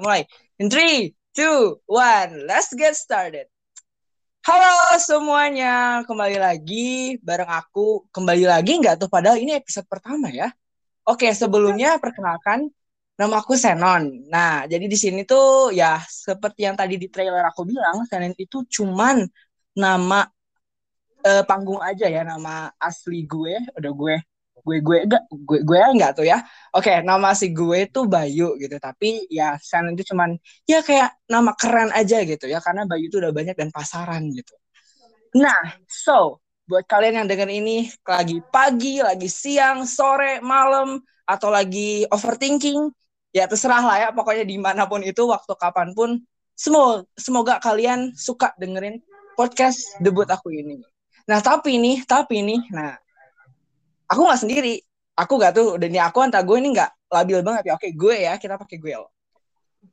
mulai. In three, two, one, let's get started. Halo semuanya, kembali lagi bareng aku. Kembali lagi nggak tuh? Padahal ini episode pertama ya. Oke, sebelumnya perkenalkan nama aku Senon. Nah, jadi di sini tuh ya seperti yang tadi di trailer aku bilang, Senon itu cuman nama uh, panggung aja ya, nama asli gue, udah gue gue gue enggak gue gue enggak tuh ya. Oke nama si gue itu Bayu gitu. Tapi ya San itu cuman ya kayak nama keren aja gitu ya. Karena Bayu itu udah banyak dan pasaran gitu. Nah so buat kalian yang denger ini lagi pagi lagi siang sore malam atau lagi overthinking ya terserah lah ya. Pokoknya di mana pun itu waktu kapan pun semoga semoga kalian suka dengerin podcast debut aku ini. Nah tapi nih tapi nih nah aku nggak sendiri. Aku gak tuh. Dan ya aku antara gue ini nggak labil banget ya. Oke gue ya. Kita pakai gue lo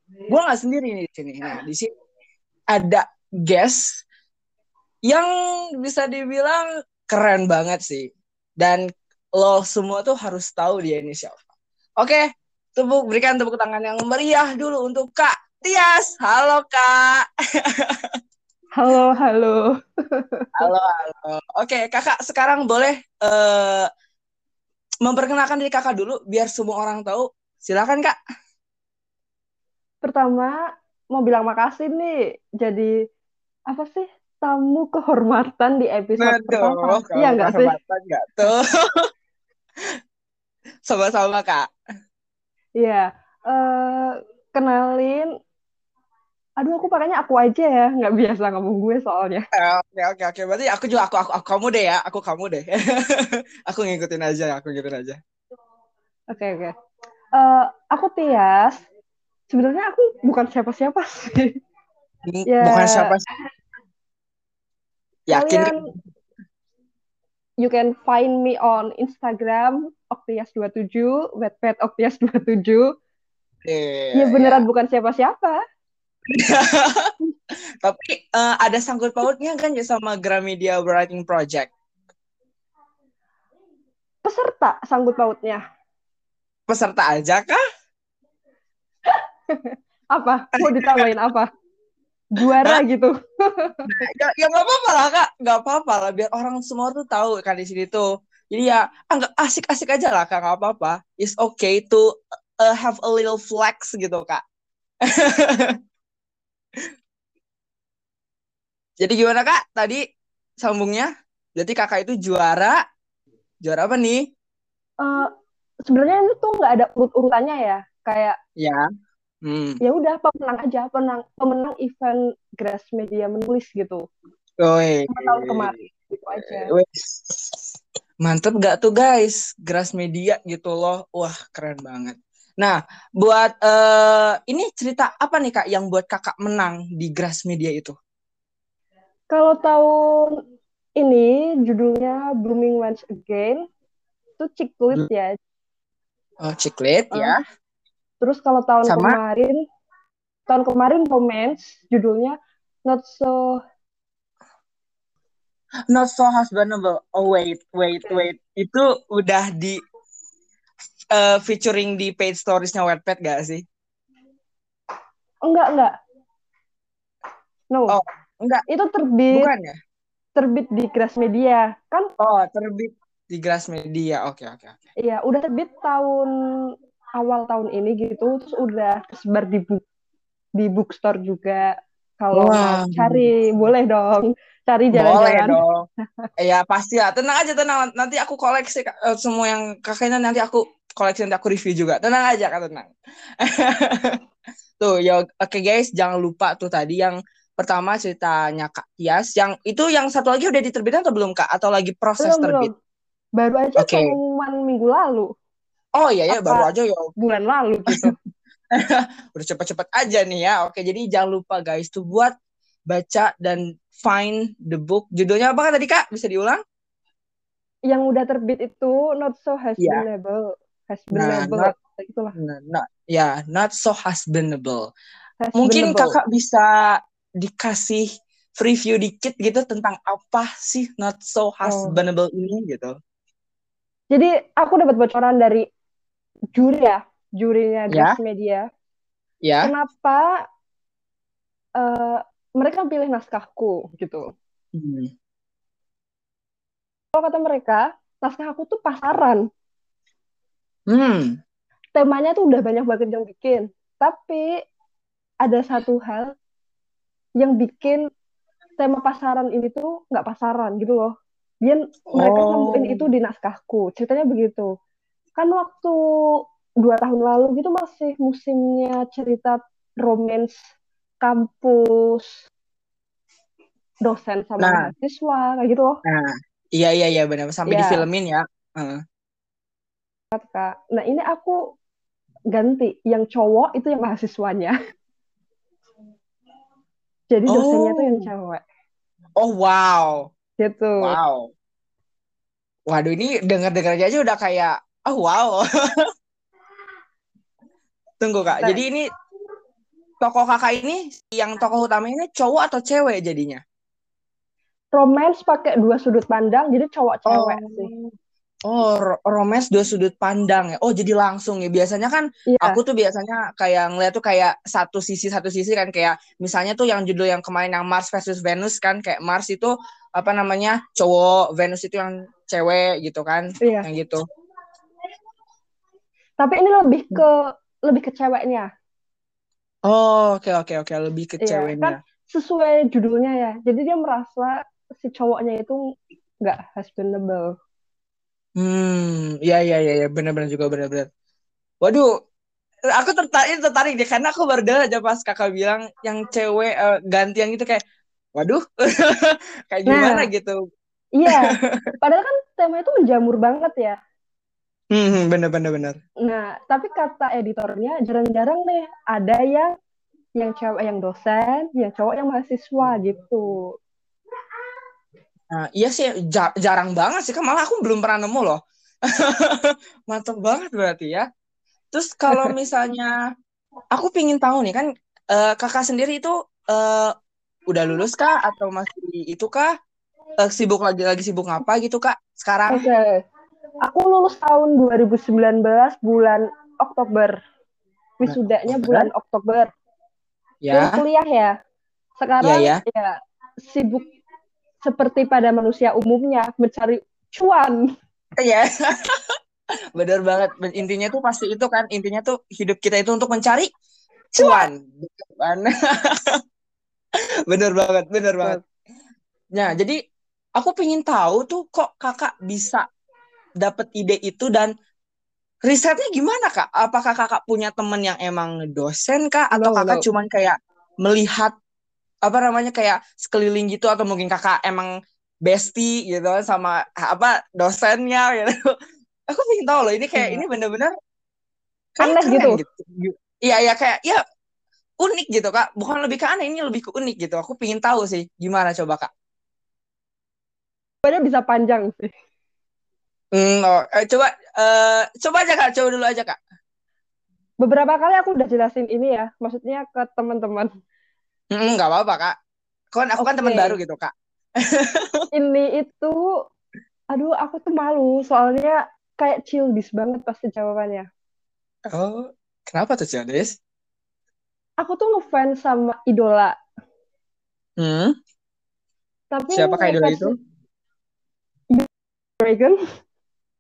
gue nggak sendiri nih di sini. Nah di sini ada guest yang bisa dibilang keren banget sih. Dan lo semua tuh harus tahu dia ini siapa. Oke tepuk berikan tepuk tangan yang meriah dulu untuk kak Tias. Halo kak. Halo halo. Halo halo. Oke kakak sekarang boleh uh, memperkenalkan diri kakak dulu biar semua orang tahu. Silakan kak. Pertama mau bilang makasih nih jadi apa sih tamu kehormatan di episode Betul, pertama. Iya enggak sih? Enggak tuh. Sama-sama kak. Iya. Uh, kenalin aduh aku pakainya aku aja ya. Nggak biasa ngomong gue soalnya. Eh, oke oke oke. Berarti aku juga aku aku, aku kamu deh ya. Aku kamu deh. Aku ngikutin aja aku ngikutin aja. Oke okay, oke. Okay. uh, eh, aku Tias. Sebenarnya aku bukan siapa-siapa sih. Ya, bukan siapa yakin kalian, you can find me on Instagram Oktias27 Wattpad Oktias27 yeah, ya beneran yeah. bukan siapa-siapa Tapi uh, ada sangkut pautnya kan ya sama Gramedia Writing Project. Peserta sangkut pautnya. Peserta aja kah? apa? Mau ditambahin apa? Juara gitu. ya ya nggak apa-apa lah kak, nggak apa-apa lah biar orang semua tuh tahu kan di sini tuh. Jadi ya anggap ah, asik-asik aja lah kak, nggak apa-apa. It's okay to uh, have a little flex gitu kak. Jadi gimana kak? Tadi sambungnya? Jadi kakak itu juara. Juara apa nih? Uh, Sebenarnya itu tuh nggak ada urut-urutannya ya. Kayak. Ya. Hmm. Ya udah pemenang aja, pemenang pemenang event Grass Media menulis gitu. Oh, tahun kemarin gitu aja. Mantep gak tuh guys, Grass Media gitu loh. Wah keren banget. Nah, buat uh, ini cerita apa nih kak yang buat kakak menang di Grass Media itu? Kalau tahun ini judulnya Blooming Once Again itu ciklit ya. Oh, ciklit uh, ya. Terus kalau tahun Sama? kemarin tahun kemarin romance judulnya Not So Not So Husbandable. Oh wait, wait, wait. Itu udah di uh, featuring di page storiesnya Wattpad gak sih? Enggak, enggak. No. Oh, enggak. Itu terbit. Bukan ya? Terbit di Grassmedia, kan? Oh, terbit di Grassmedia. Oke, okay, oke, okay, oke. Okay. Iya, udah terbit tahun awal tahun ini gitu, terus udah tersebar di book di bookstore juga. Kalau wow. cari boleh dong cari jalan-jalan. Boleh dong. Iya pasti lah. Tenang aja tenang. Nanti aku koleksi uh, semua yang kakaknya nanti aku koleksi nanti aku review juga. Tenang aja kan tenang. tuh ya oke okay, guys jangan lupa tuh tadi yang pertama ceritanya Kak Tias yang itu yang satu lagi udah diterbitkan atau belum Kak atau lagi proses belum, terbit? Belum. Baru aja okay. pengumuman minggu lalu. Oh iya ya baru aja ya. Bulan lalu gitu. udah cepet-cepet aja nih ya. Oke, jadi jangan lupa guys tuh buat baca dan find the book. Judulnya apa kan tadi Kak? Bisa diulang? Yang udah terbit itu Not So Husbandable. Yeah husbandable nah, not, nah, not, ya not so husbandable. husbandable mungkin kakak bisa dikasih review dikit gitu tentang apa sih not so husbandable oh. ini gitu jadi aku dapat bocoran dari juri ya jurinya yeah. Media Ya. kenapa eh, mereka pilih naskahku gitu. Hmm. Kalau kata mereka, naskah aku tuh pasaran. Hmm. Temanya tuh udah banyak banget yang bikin. Tapi ada satu hal yang bikin tema pasaran ini tuh nggak pasaran gitu loh. Dia mereka Oh. nemuin itu di naskahku. Ceritanya begitu. Kan waktu dua tahun lalu gitu masih musimnya cerita romance kampus dosen sama Nah. mahasiswa kayak gitu loh. Nah, iya iya iya benar sampai Iya. difilmin ya. Heeh. Kak. Nah, ini aku ganti yang cowok itu yang mahasiswanya. Jadi dosennya tuh yang Oh. cewek Oh wow. gitu. Wow. Waduh ini dengar-dengar aja udah kayak oh wow. Tunggu Kak. Nah. Jadi ini tokoh Kakak ini yang tokoh utama ini cowok atau cewek jadinya? Romance pakai dua sudut pandang, jadi cowok cewek sih. Oh, ro- romance dua sudut pandang ya. Oh, jadi langsung ya. Biasanya kan Iya. aku tuh biasanya kayak ngeliat tuh kayak satu sisi satu sisi kan kayak misalnya tuh yang judul yang kemarin yang Mars versus Venus kan kayak Mars itu apa namanya cowok, Venus itu yang cewek gitu kan. Iya. Yang gitu. Tapi ini lebih ke lebih ke ceweknya. Oh, oke oke oke lebih ke Iya, ceweknya. Sesuai judulnya ya. Jadi dia merasa si cowoknya itu nggak husbandable. Hmm, ya ya ya ya benar-benar juga benar-benar. Waduh, aku tertarik tertarik deh karena aku baru dengar aja pas kakak bilang yang cewek eh, ganti yang itu kayak, waduh, kayak gimana Nah. gitu. Iya. Padahal kan tema itu menjamur banget ya. Hmm, bener bener bener. Nah, tapi kata editornya jarang-jarang nih ada yang yang cewek yang dosen, yang cowok yang mahasiswa gitu. Nah, iya sih ja- jarang banget sih kan malah aku belum pernah nemu loh. Mantap banget berarti ya. Terus kalau misalnya aku pingin tahu nih kan eh, kakak sendiri itu eh, udah lulus kah atau masih itu kah? Eh, sibuk lagi lagi sibuk ngapa gitu kak sekarang? Oke. Aku lulus tahun 2019 bulan Oktober. Wisudanya Oktober. bulan Oktober. Ya, kuliah ya. Sekarang Iya, ya sibuk seperti pada manusia umumnya mencari cuan. iya. Bener banget. Intinya tuh pasti itu kan. Intinya tuh hidup kita itu untuk mencari cuan. Cuan. Bener banget, bener banget. Nah, jadi aku pengen tahu tuh kok kakak bisa dapet ide itu dan risetnya gimana kak? Apakah kakak punya temen yang emang dosen kak? Atau No, kakak no. cuman kayak melihat apa namanya kayak sekeliling gitu atau mungkin kakak emang bestie gitu sama apa dosennya gitu. Aku pengen tahu loh ini kayak Iya. ini bener-bener Aneh keren gitu. Iya ya kayak ya unik gitu kak. Bukan lebih ke aneh ini lebih ke unik gitu. Aku pengen tahu sih gimana coba kak. Pokoknya bisa panjang sih. Hmm, oh, eh, coba eh, coba aja kak, coba dulu aja kak. Beberapa kali aku udah jelasin ini ya, maksudnya ke teman-teman. Nggak apa-apa kak. Kan aku kan teman baru gitu kak. Ini itu, aduh aku tuh malu, soalnya kayak childish banget pasti jawabannya. Oh, kenapa tuh Cionis? Aku tuh ngefans sama idola, Hmm, tapi siapa kak idola itu? Dragon.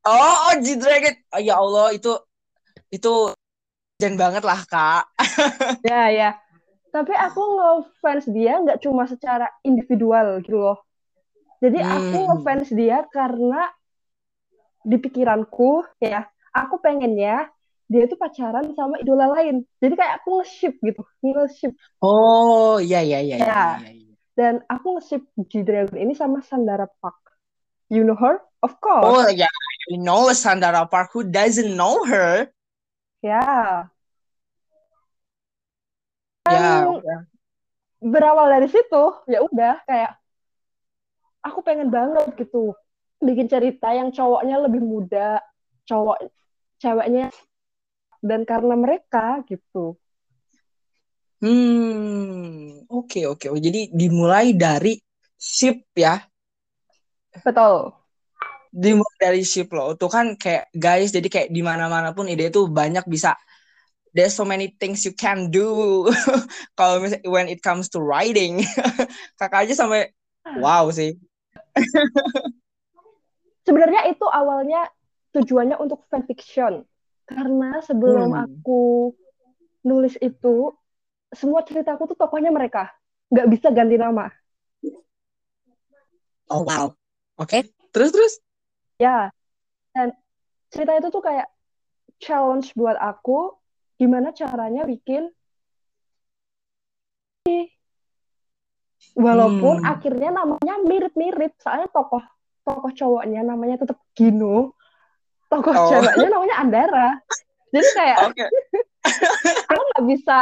Oh, oh G-Dragon. Oh, ya Allah itu itu jen banget lah kak. Ya, ya. Tapi aku ngefans dia nggak cuma secara individual gitu loh. Jadi aku Hmm. ngefans dia karena di pikiranku ya, aku pengennya dia itu pacaran sama idola lain. Jadi kayak aku nge-ship gitu, nge-ship. Oh, iya iya iya iya. Ya. iya, iya. Dan aku nge-ship G-Dragon ini sama Sandara Park. You know her? Of course. Oh ya, you know Sandara Park. Who doesn't know her? Ya. Ya, berawal dari situ, ya udah kayak aku pengen banget gitu bikin cerita yang cowoknya lebih muda, cowok ceweknya dan karena mereka gitu. Hmm, oke oke. Oh, Jadi dimulai dari ship ya. Betul. Dimulai dari ship loh. Itu kan kayak guys, jadi kayak di mana-mana pun ide itu banyak bisa there's so many things you can do kalau misalnya when it comes to writing. Kakak aja sampai wow sih. Sebenarnya itu awalnya tujuannya untuk fanfiction. Karena sebelum Hmm. aku nulis itu semua ceritaku tuh tokohnya mereka. Nggak bisa ganti nama. Oh wow. Oke terus terus? Ya dan cerita itu tuh kayak challenge buat aku gimana caranya bikin walaupun Hmm. akhirnya namanya mirip-mirip soalnya tokoh tokoh cowoknya namanya tetap Gino tokoh Oh. ceweknya namanya Andara jadi kayak oke aku nggak bisa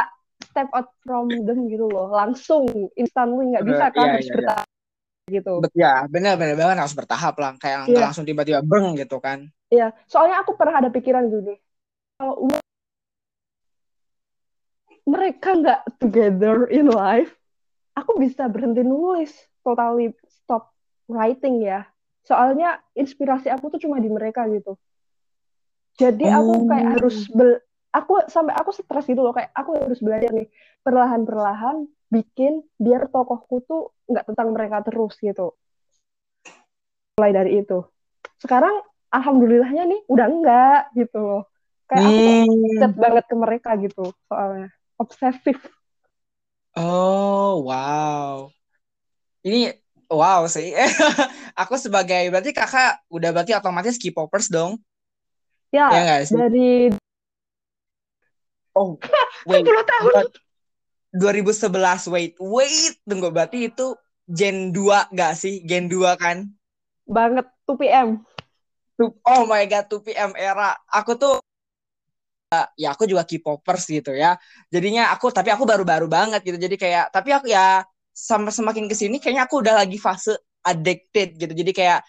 step out from them gitu loh langsung instantly nggak bisa Iya, kan iya, harus iya. bertahap gitu Bet- ya benar benar banget harus bertahap lah kayak Iya. langsung tiba-tiba breng gitu kan ya soalnya aku pernah ada pikiran gini kalau mereka nggak together in life aku bisa berhenti nulis. Totally stop writing ya. Soalnya inspirasi aku tuh cuma di mereka gitu. Jadi aku Oh. kayak harus bel aku sampai aku stres gitu loh. Kayak aku harus belajar nih perlahan-perlahan bikin biar tokohku tuh nggak tentang mereka terus gitu. Mulai dari itu. Sekarang alhamdulillahnya nih udah enggak gitu loh. Kayak aku Hmm. banget ke mereka gitu soalnya obsesif Oh, wow. Ini wow sih. Aku sebagai berarti kakak udah berarti otomatis K-popers dong. ya Ya nggak sih? dari Oh, wait. 10 tahun 2011. Wait, wait. Tunggu berarti itu Gen 2 gak sih? Gen 2 kan? banget 2 PM Tuh- Oh my god, 2PM era. Aku tuh ya aku juga K-popers gitu ya. Jadinya aku tapi aku baru-baru banget gitu. Jadi kayak tapi aku ya sama semakin ke sini kayaknya aku udah lagi fase addicted gitu. Jadi kayak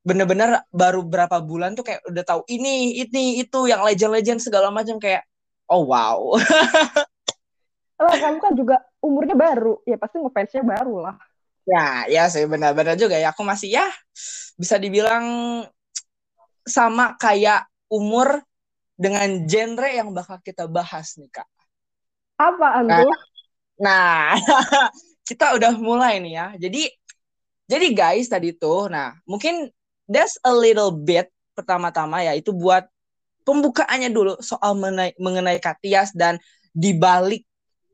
bener-bener baru berapa bulan tuh kayak udah tahu ini, ini, itu yang legend-legend segala macam kayak oh wow. Lah, kamu kan juga umurnya baru ya pasti ngefansnya baru lah ya, ya sih benar-benar juga ya. Aku masih ya bisa dibilang sama kayak umur dengan genre yang bakal kita bahas nih, Kak. apaan Nah, tuh Nah, kita udah mulai nih ya. Jadi, jadi guys tadi tuh, nah mungkin that's a little bit pertama-tama ya itu buat pembukaannya dulu soal mengenai, mengenai Katias dan dibalik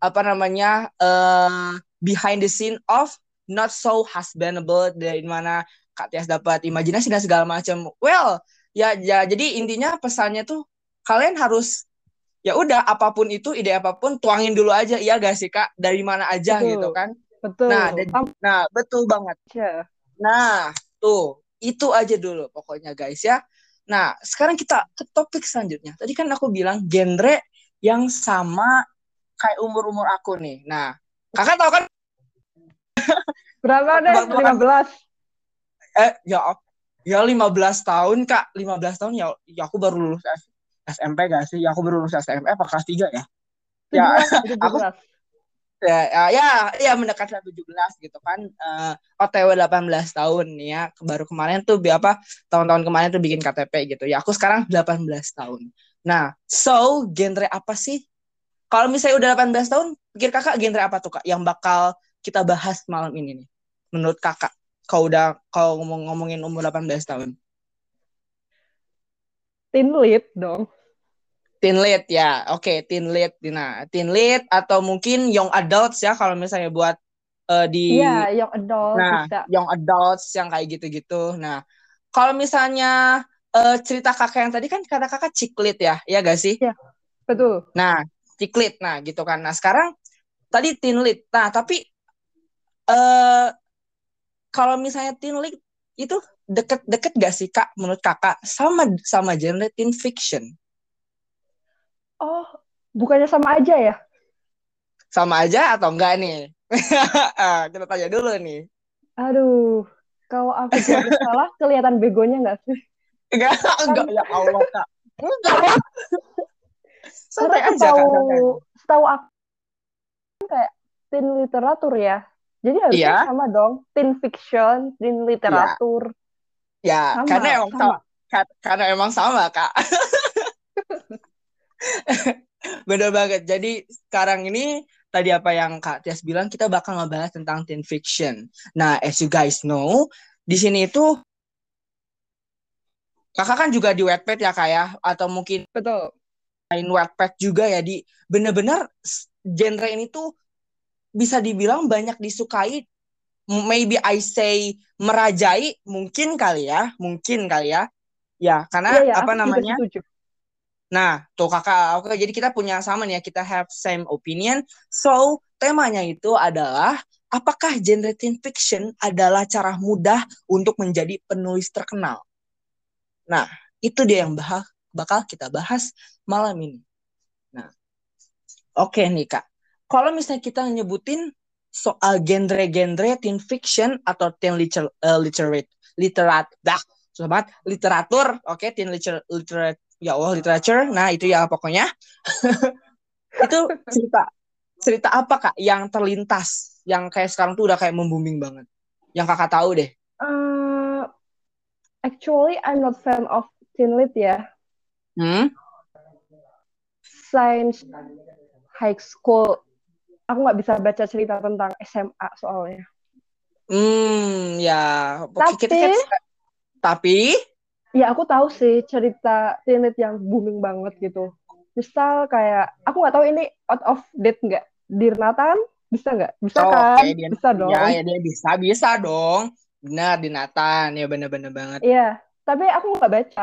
apa namanya eh, behind the scene of not so husbandable dari mana Katias dapat imajinasi dan segala macam. Well, ya, ya jadi intinya pesannya tuh kalian harus ya udah apa pun itu ide apa pun tuangin dulu aja iya gak sih kak? Dari mana aja Betul. gitu kan? Betul. Nah, dan- nah betul banget. Aja. nah tuh itu aja dulu pokoknya guys ya. Nah sekarang kita ke topik selanjutnya. Tadi kan aku bilang genre yang sama kayak umur umur aku nih. Nah kakak tahu kan? Berapa deh Tebak-tebakan. 15 eh ya ya 15 tahun kak. 15 tahun ya, ya aku baru lulus SMP gak sih? Ya aku baru lulus SMP apa kelas 3 ya? Ya, 17 aku- 17 ya ya ya, ya mendekati 17 gitu kan. Eh, OTW 18 tahun nih ya. Baru kemarin tuh apa tahun-tahun kemarin tuh bikin KTP gitu ya. Aku sekarang 18 tahun. Nah so genre apa sih? Kalau misalnya udah 18 tahun pikir kakak genre apa tuh kak yang bakal kita bahas malam ini nih? Menurut kakak kalau udah kalau ngomong ngomongin umur 18 tahun. Lead dong teen lead ya oke teen lead nah teen lead atau mungkin young adults ya kalau misalnya buat eh, di iya young adult Nah, bisa young adults yang kayak gitu-gitu. Nah, kalau misalnya eh, cerita kakak yang tadi kan kata kakak ciklit ya, ya gak sih? betul Nah, ciklit, nah gitu kan. Nah, sekarang tadi teen lead. Nah, tapi eh kalau misalnya teen lead itu deket-deket gak sih kak menurut kakak sama sama genre teen fiction? Oh bukannya sama aja ya Sama aja atau enggak nih? Kita tanya dulu nih. aduh kalau aku salah kelihatan begonya nggak sih Enggak, enggak ya Allah kak. Enggak. Santai aja santai aja. setahu aku kan kayak teen literatur ya. Jadi harusnya Iya. sama dong, teen fiction, teen literatur. Ya, Sama, karena emang sama. sama. Ka- karena emang sama, Kak. Bener banget. Jadi sekarang ini tadi apa yang Kak Tias bilang kita bakal ngebahas tentang teen fiction. Nah, as you guys know, di sini itu Kakak kan juga di Wattpad ya Kak ya atau mungkin Betul. lain Wattpad juga ya di bener-bener genre ini tuh bisa dibilang banyak disukai maybe I say merajai mungkin kali ya mungkin kali ya ya karena Iya, ya, apa namanya setuju. Nah, tuh kakak, oke, jadi kita punya sama nih ya, kita have same opinion. So, temanya itu adalah, apakah genre teen fiction adalah cara mudah untuk menjadi penulis terkenal? Nah, itu dia yang bahas, bakal kita bahas malam ini. Nah, oke nih kak, kalau misalnya kita nyebutin soal genre-genre teen fiction atau teen liter, uh, literate, literat, dah, banget, literatur, oke, teen liter, literate, ya Allah literature nah itu ya pokoknya itu cerita cerita apa kak yang terlintas yang kayak sekarang tuh udah kayak membuming banget yang kakak tahu deh Uh, actually, I'm not fan of teen lit ya. hmm Science high school. Aku nggak bisa baca cerita tentang SMA soalnya. hmm ya Tapi- kita kan tapi Ya aku tahu sih cerita teen lit yang booming banget gitu. Misal kayak aku nggak tahu ini out of date nggak? Dirnatan bisa nggak? Bisa Oh, kan? oke, dia- Bisa dong. ya ya dia bisa bisa dong benar di Nathan ya bener-bener banget Iya, tapi aku nggak baca.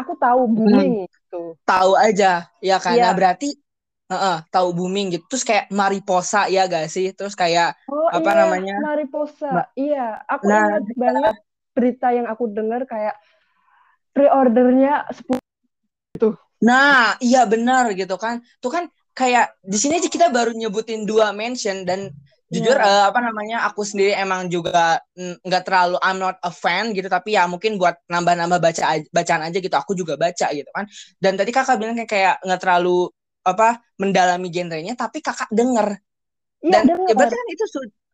Aku tahu booming gitu. tahu aja ya karena Iya. berarti Heeh, tahu booming gitu terus kayak mariposa ya gak sih terus kayak Oh Apa iya, namanya? Mariposa. Ma- Iya, aku Nah, ingat banget berita yang aku dengar kayak pre-ordernya 10 Nah, iya benar gitu kan. Tuh kan kayak di sini aja kita baru nyebutin dua mention dan jujur Iya. eh, apa namanya aku sendiri emang juga nggak terlalu I'm not a fan gitu tapi ya mungkin buat nambah-nambah baca bacaan aja gitu aku juga baca gitu kan. Dan tadi kakak bilang kayak kayak nggak terlalu apa mendalami genrenya tapi kakak denger Iya, dan dengar. ya berarti kan itu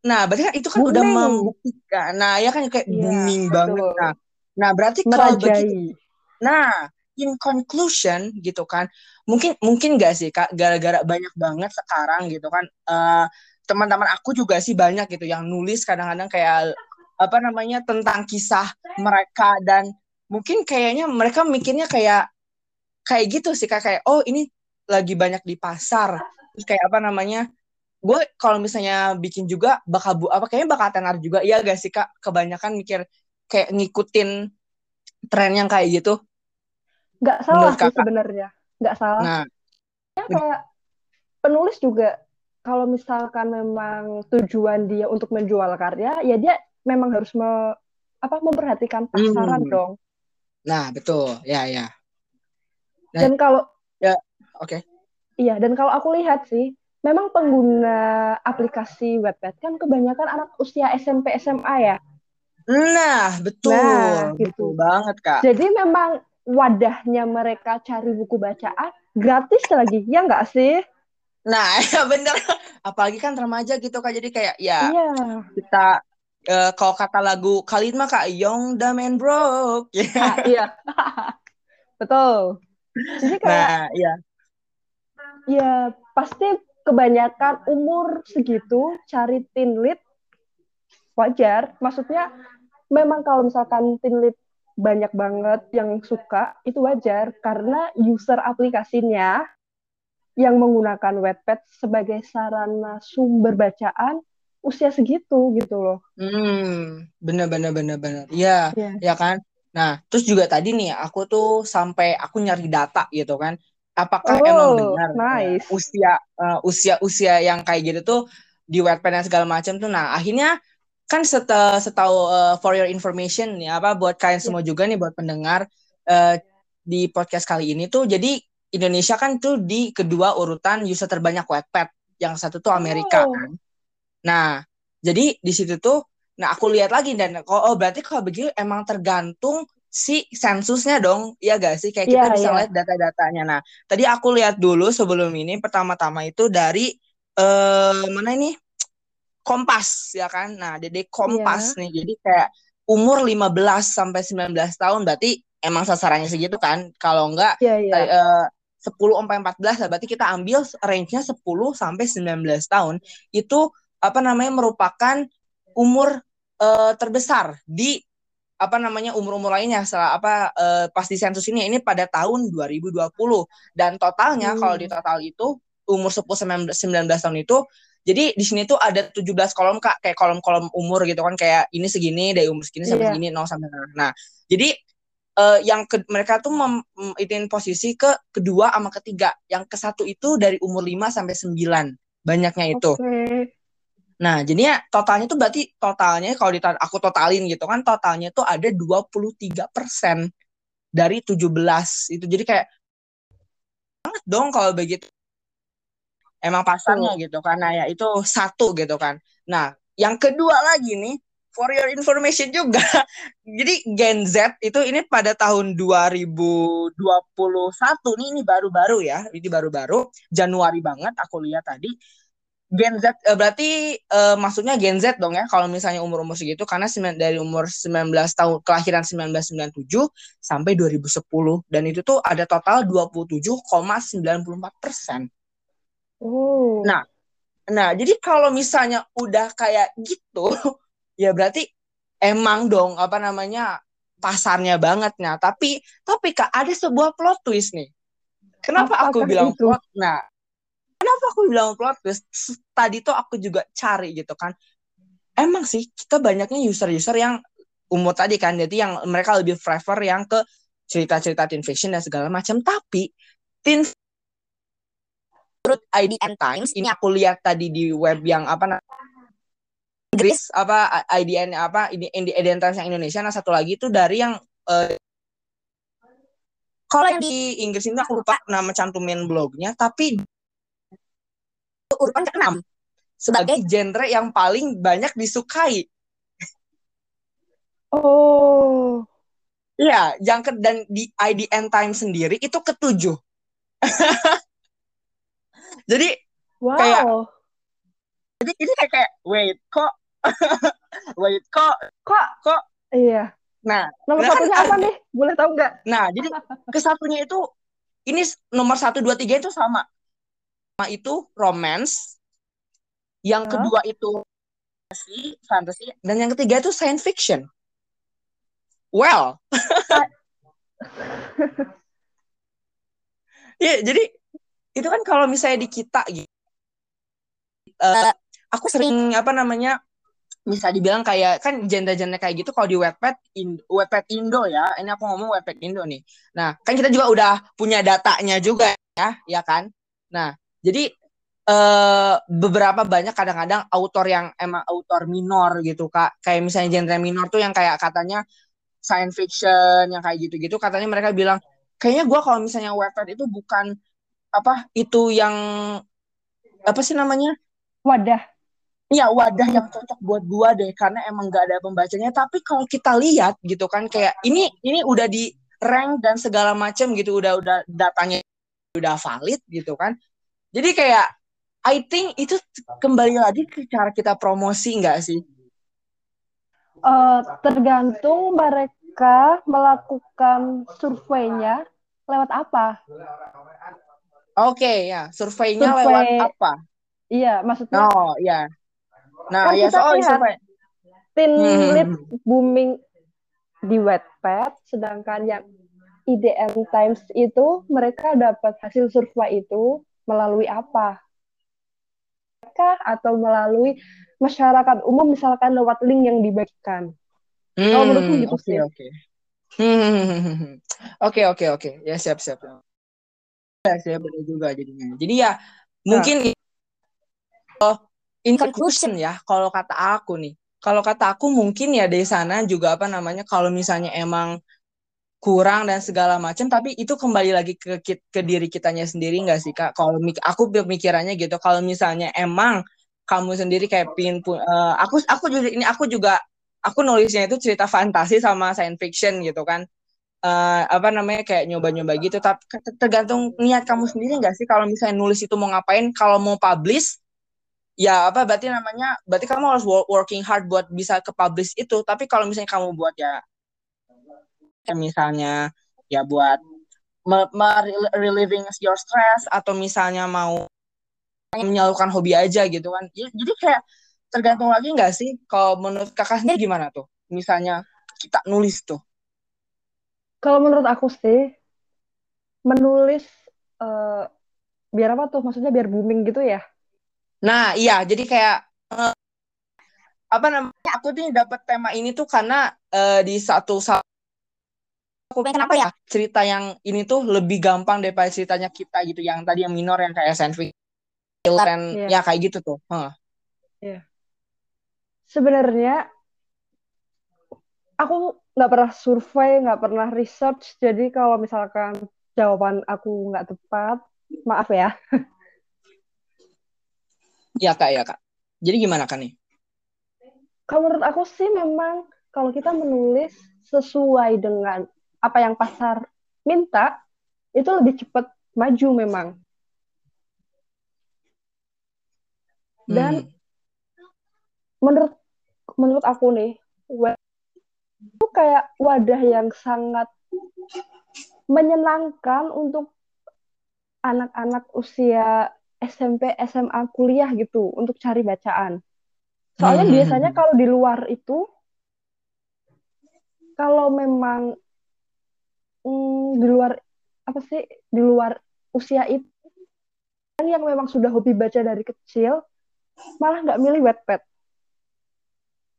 nah berarti kan itu kan udah Booming. membuktikan. Nah, ya kan kayak Iya, booming betul. banget. Nah, nah berarti kalau begitu. Nah, in conclusion gitu kan, mungkin mungkin gak sih kak, gara-gara banyak banget sekarang gitu kan, eh, teman-teman aku juga sih banyak gitu yang nulis kadang-kadang kayak apa namanya tentang kisah mereka dan mungkin kayaknya mereka mikirnya kayak kayak gitu sih kak. Kayak oh ini lagi banyak di pasar. Terus kayak apa namanya gue kalau misalnya bikin juga bakal bu apa kayaknya bakal tenar juga. Iya gak sih kak? Kebanyakan mikir kayak ngikutin tren yang kayak gitu Nggak salah sih sebenarnya. Nggak salah. nah Ya, kayak penulis juga kalau misalkan memang tujuan dia untuk menjual karya, ya dia memang harus me- apa memperhatikan pasaran Hmm. dong. nah betul ya ya Nah, Dan kalau oke iya, dan kalau aku lihat sih, memang pengguna aplikasi Wattpad kan kebanyakan anak usia SMP SMA ya. Nah betul Nah, gitu. betul banget kak Jadi memang wadahnya mereka cari buku bacaan gratis lagi, ya nggak sih? nah ya bener apalagi kan remaja gitu kak jadi kayak ya Iya. kita eh, kalau kata lagu Khalid mah kak Young Dumb and Broke ya Ah, iya. Betul. Jadi kayak nah iya ya pasti kebanyakan umur segitu cari teen lead wajar. Maksudnya memang kalau misalkan teen lead banyak banget yang suka itu wajar karena user aplikasinya yang menggunakan Wattpad sebagai sarana sumber bacaan usia segitu gitu loh. Hmm, bener bener bener bener. Iya, Iya. ya kan. Nah, terus juga tadi nih aku tuh sampai aku nyari data gitu kan. Apakah Oh, emang benar nice. eh, usia eh, usia usia yang kayak gitu tuh di Wattpad dan segala macam tuh. Nah, akhirnya kan seta, setahu eh, for your information nih apa buat kalian Iya. semua juga nih buat pendengar eh, di podcast kali ini tuh jadi Indonesia kan tuh di kedua urutan user terbanyak Wattpad. Yang satu tuh Amerika Oh. kan. Nah, jadi di situ tuh, nah aku lihat lagi dan oh, oh berarti kalau begitu emang tergantung si sensusnya dong, iya gak sih? Kayak kita Iya, bisa iya. lihat data-datanya. Nah, tadi aku lihat dulu sebelum ini pertama-tama itu dari eh mana ini? Kompas ya kan. Nah, Dede Kompas Iya. nih. Jadi kayak umur 15 sampai 19 tahun berarti emang sasarannya segitu kan. Kalau enggak Iya, iya. eh, 10 sampai 14 lah berarti kita ambil range-nya 10 sampai 19 tahun itu apa namanya merupakan umur uh, terbesar di apa namanya umur-umur lainnya setelah apa uh, pas di sensus ini ini pada tahun 2020 dan totalnya hmm. kalau di total itu umur 10 19 tahun itu jadi di sini tuh ada 17 kolom Kak, kayak kolom-kolom umur gitu kan kayak ini segini dari umur segini sampai yeah. segini 0 sampai 0. Nah, jadi uh, yang ke, mereka tuh mem, itin posisi ke kedua sama ketiga. Yang ke satu itu dari umur 5 sampai 9. Banyaknya itu. Okay. Nah, jadinya totalnya tuh berarti totalnya kalau ditar aku totalin gitu kan totalnya tuh ada 23 persen dari 17 itu. Jadi kayak banget dong kalau begitu. Emang pasarnya gitu karena ya itu satu gitu kan. Nah, yang kedua lagi nih for your information juga. Jadi Gen Z itu ini pada tahun 2021 nih ini baru-baru ya. Ini baru-baru Januari banget aku lihat tadi. Gen Z uh, berarti uh, maksudnya Gen Z dong ya kalau misalnya umur-umur segitu karena dari umur 19 tahun kelahiran 1997 sampai 2010 dan itu tuh ada total 27,94 persen. Oh. Nah, nah jadi kalau misalnya udah kayak gitu ya berarti emang dong apa namanya pasarnya banget. Nah tapi tapi kak ada sebuah plot twist nih. Kenapa Apakah aku bilang itu? plot nah kenapa aku bilang plot twist? Tadi tuh aku juga cari gitu kan. Emang sih kita banyaknya user-user yang umur tadi kan jadi yang mereka lebih prefer yang ke cerita-cerita teen fiction dan segala macam. Tapi teen menurut IDN Times ini aku lihat tadi di web yang apa Inggris apa IDN apa ini Identitas yang Indonesia nah satu lagi itu dari yang uh, kalau yang di Inggris ini aku lupa nama cantumin blognya tapi urutan keenam sebagai genre yang paling banyak disukai. Oh. Iya, yang ke dan di IDN Time sendiri itu ketujuh. jadi wow. kayak jadi ini kayak, kayak wait kok Wait, kok kok kok iya. Nah, nomor nah, satunya kan, apa nih? Boleh tahu nggak? Nah, jadi ke satunya itu ini nomor satu dua tiga itu sama. Sama itu romance. Yang huh? kedua itu fantasy, fantasy, dan yang ketiga itu science fiction. Well. Iya, jadi itu kan kalau misalnya di kita gitu. Uh, aku sering apa namanya bisa dibilang kayak kan genre-genre kayak gitu kalau di Wattpad in, Wattpad Indo ya. Ini aku ngomong Wattpad Indo nih. Nah kan kita juga udah punya datanya juga ya ya kan? Nah jadi eh, beberapa banyak kadang-kadang autor yang emang autor minor gitu kak. Kayak misalnya genre minor tuh yang kayak katanya science fiction yang kayak gitu-gitu katanya mereka bilang kayaknya gue kalau misalnya Wattpad itu bukan apa itu yang apa sih namanya? Wadah. Iya wadah yang cocok buat gua deh karena emang gak ada pembacanya. Tapi kalau kita lihat gitu kan kayak ini ini udah di rank dan segala macam gitu udah udah datanya udah valid gitu kan. Jadi kayak I think itu kembali lagi ke cara kita promosi nggak sih? Uh, tergantung mereka melakukan surveinya lewat apa oke okay, ya surveinya Survei... lewat apa Iya, maksudnya. Oh, iya. Nah, kan ya so, lihat oh, teen hmm. lead booming di Wattpad, sedangkan yang IDN Times itu mereka dapat hasil survei itu melalui apa? Kah atau melalui masyarakat umum misalkan lewat link yang dibagikan? Hmm, Kalau menurutku gitu okay, sih. Oke. Oke oke oke ya siap siap. Ya saya benar juga jadinya. Jadi ya nah. mungkin oh in conclusion ya kalau kata aku nih kalau kata aku mungkin ya dari sana juga apa namanya kalau misalnya emang kurang dan segala macam tapi itu kembali lagi ke ke diri kitanya sendiri nggak sih kak kalau aku pemikirannya gitu kalau misalnya emang kamu sendiri kayak pin uh, aku aku juga ini aku juga aku nulisnya itu cerita fantasi sama science fiction gitu kan uh, apa namanya kayak nyoba-nyoba gitu tapi tergantung niat kamu sendiri nggak sih kalau misalnya nulis itu mau ngapain kalau mau publish ya apa berarti namanya berarti kamu harus working hard buat bisa ke publish itu tapi kalau misalnya kamu buat ya misalnya ya buat reliving your stress atau misalnya mau menyalurkan hobi aja gitu kan. Ya, jadi kayak tergantung lagi nggak sih kalau menurut kakak sendiri gimana tuh? Misalnya kita nulis tuh. Kalau menurut aku sih, menulis uh, biar apa tuh? Maksudnya biar booming gitu ya? Nah, iya. Jadi kayak uh, apa namanya? Aku nih dapat tema ini tuh karena uh, di satu saat aku kenapa ya cerita yang ini tuh lebih gampang daripada ceritanya kita gitu yang tadi yang minor yang kayak science yeah. ya kayak gitu tuh. Huh. Yeah. Sebenarnya aku nggak pernah survei, nggak pernah research. Jadi kalau misalkan jawaban aku nggak tepat, maaf ya. Ya kak, ya kak. Jadi gimana kan nih? Kalau menurut aku sih memang kalau kita menulis sesuai dengan apa yang pasar minta, itu lebih cepat maju memang. Dan hmm. menurut menurut aku nih, itu kayak wadah yang sangat menyenangkan untuk anak-anak usia SMP, SMA, kuliah gitu untuk cari bacaan. Soalnya hmm. biasanya kalau di luar itu, kalau memang hmm, di luar apa sih di luar usia itu yang memang sudah hobi baca dari kecil, malah nggak milih wetpad.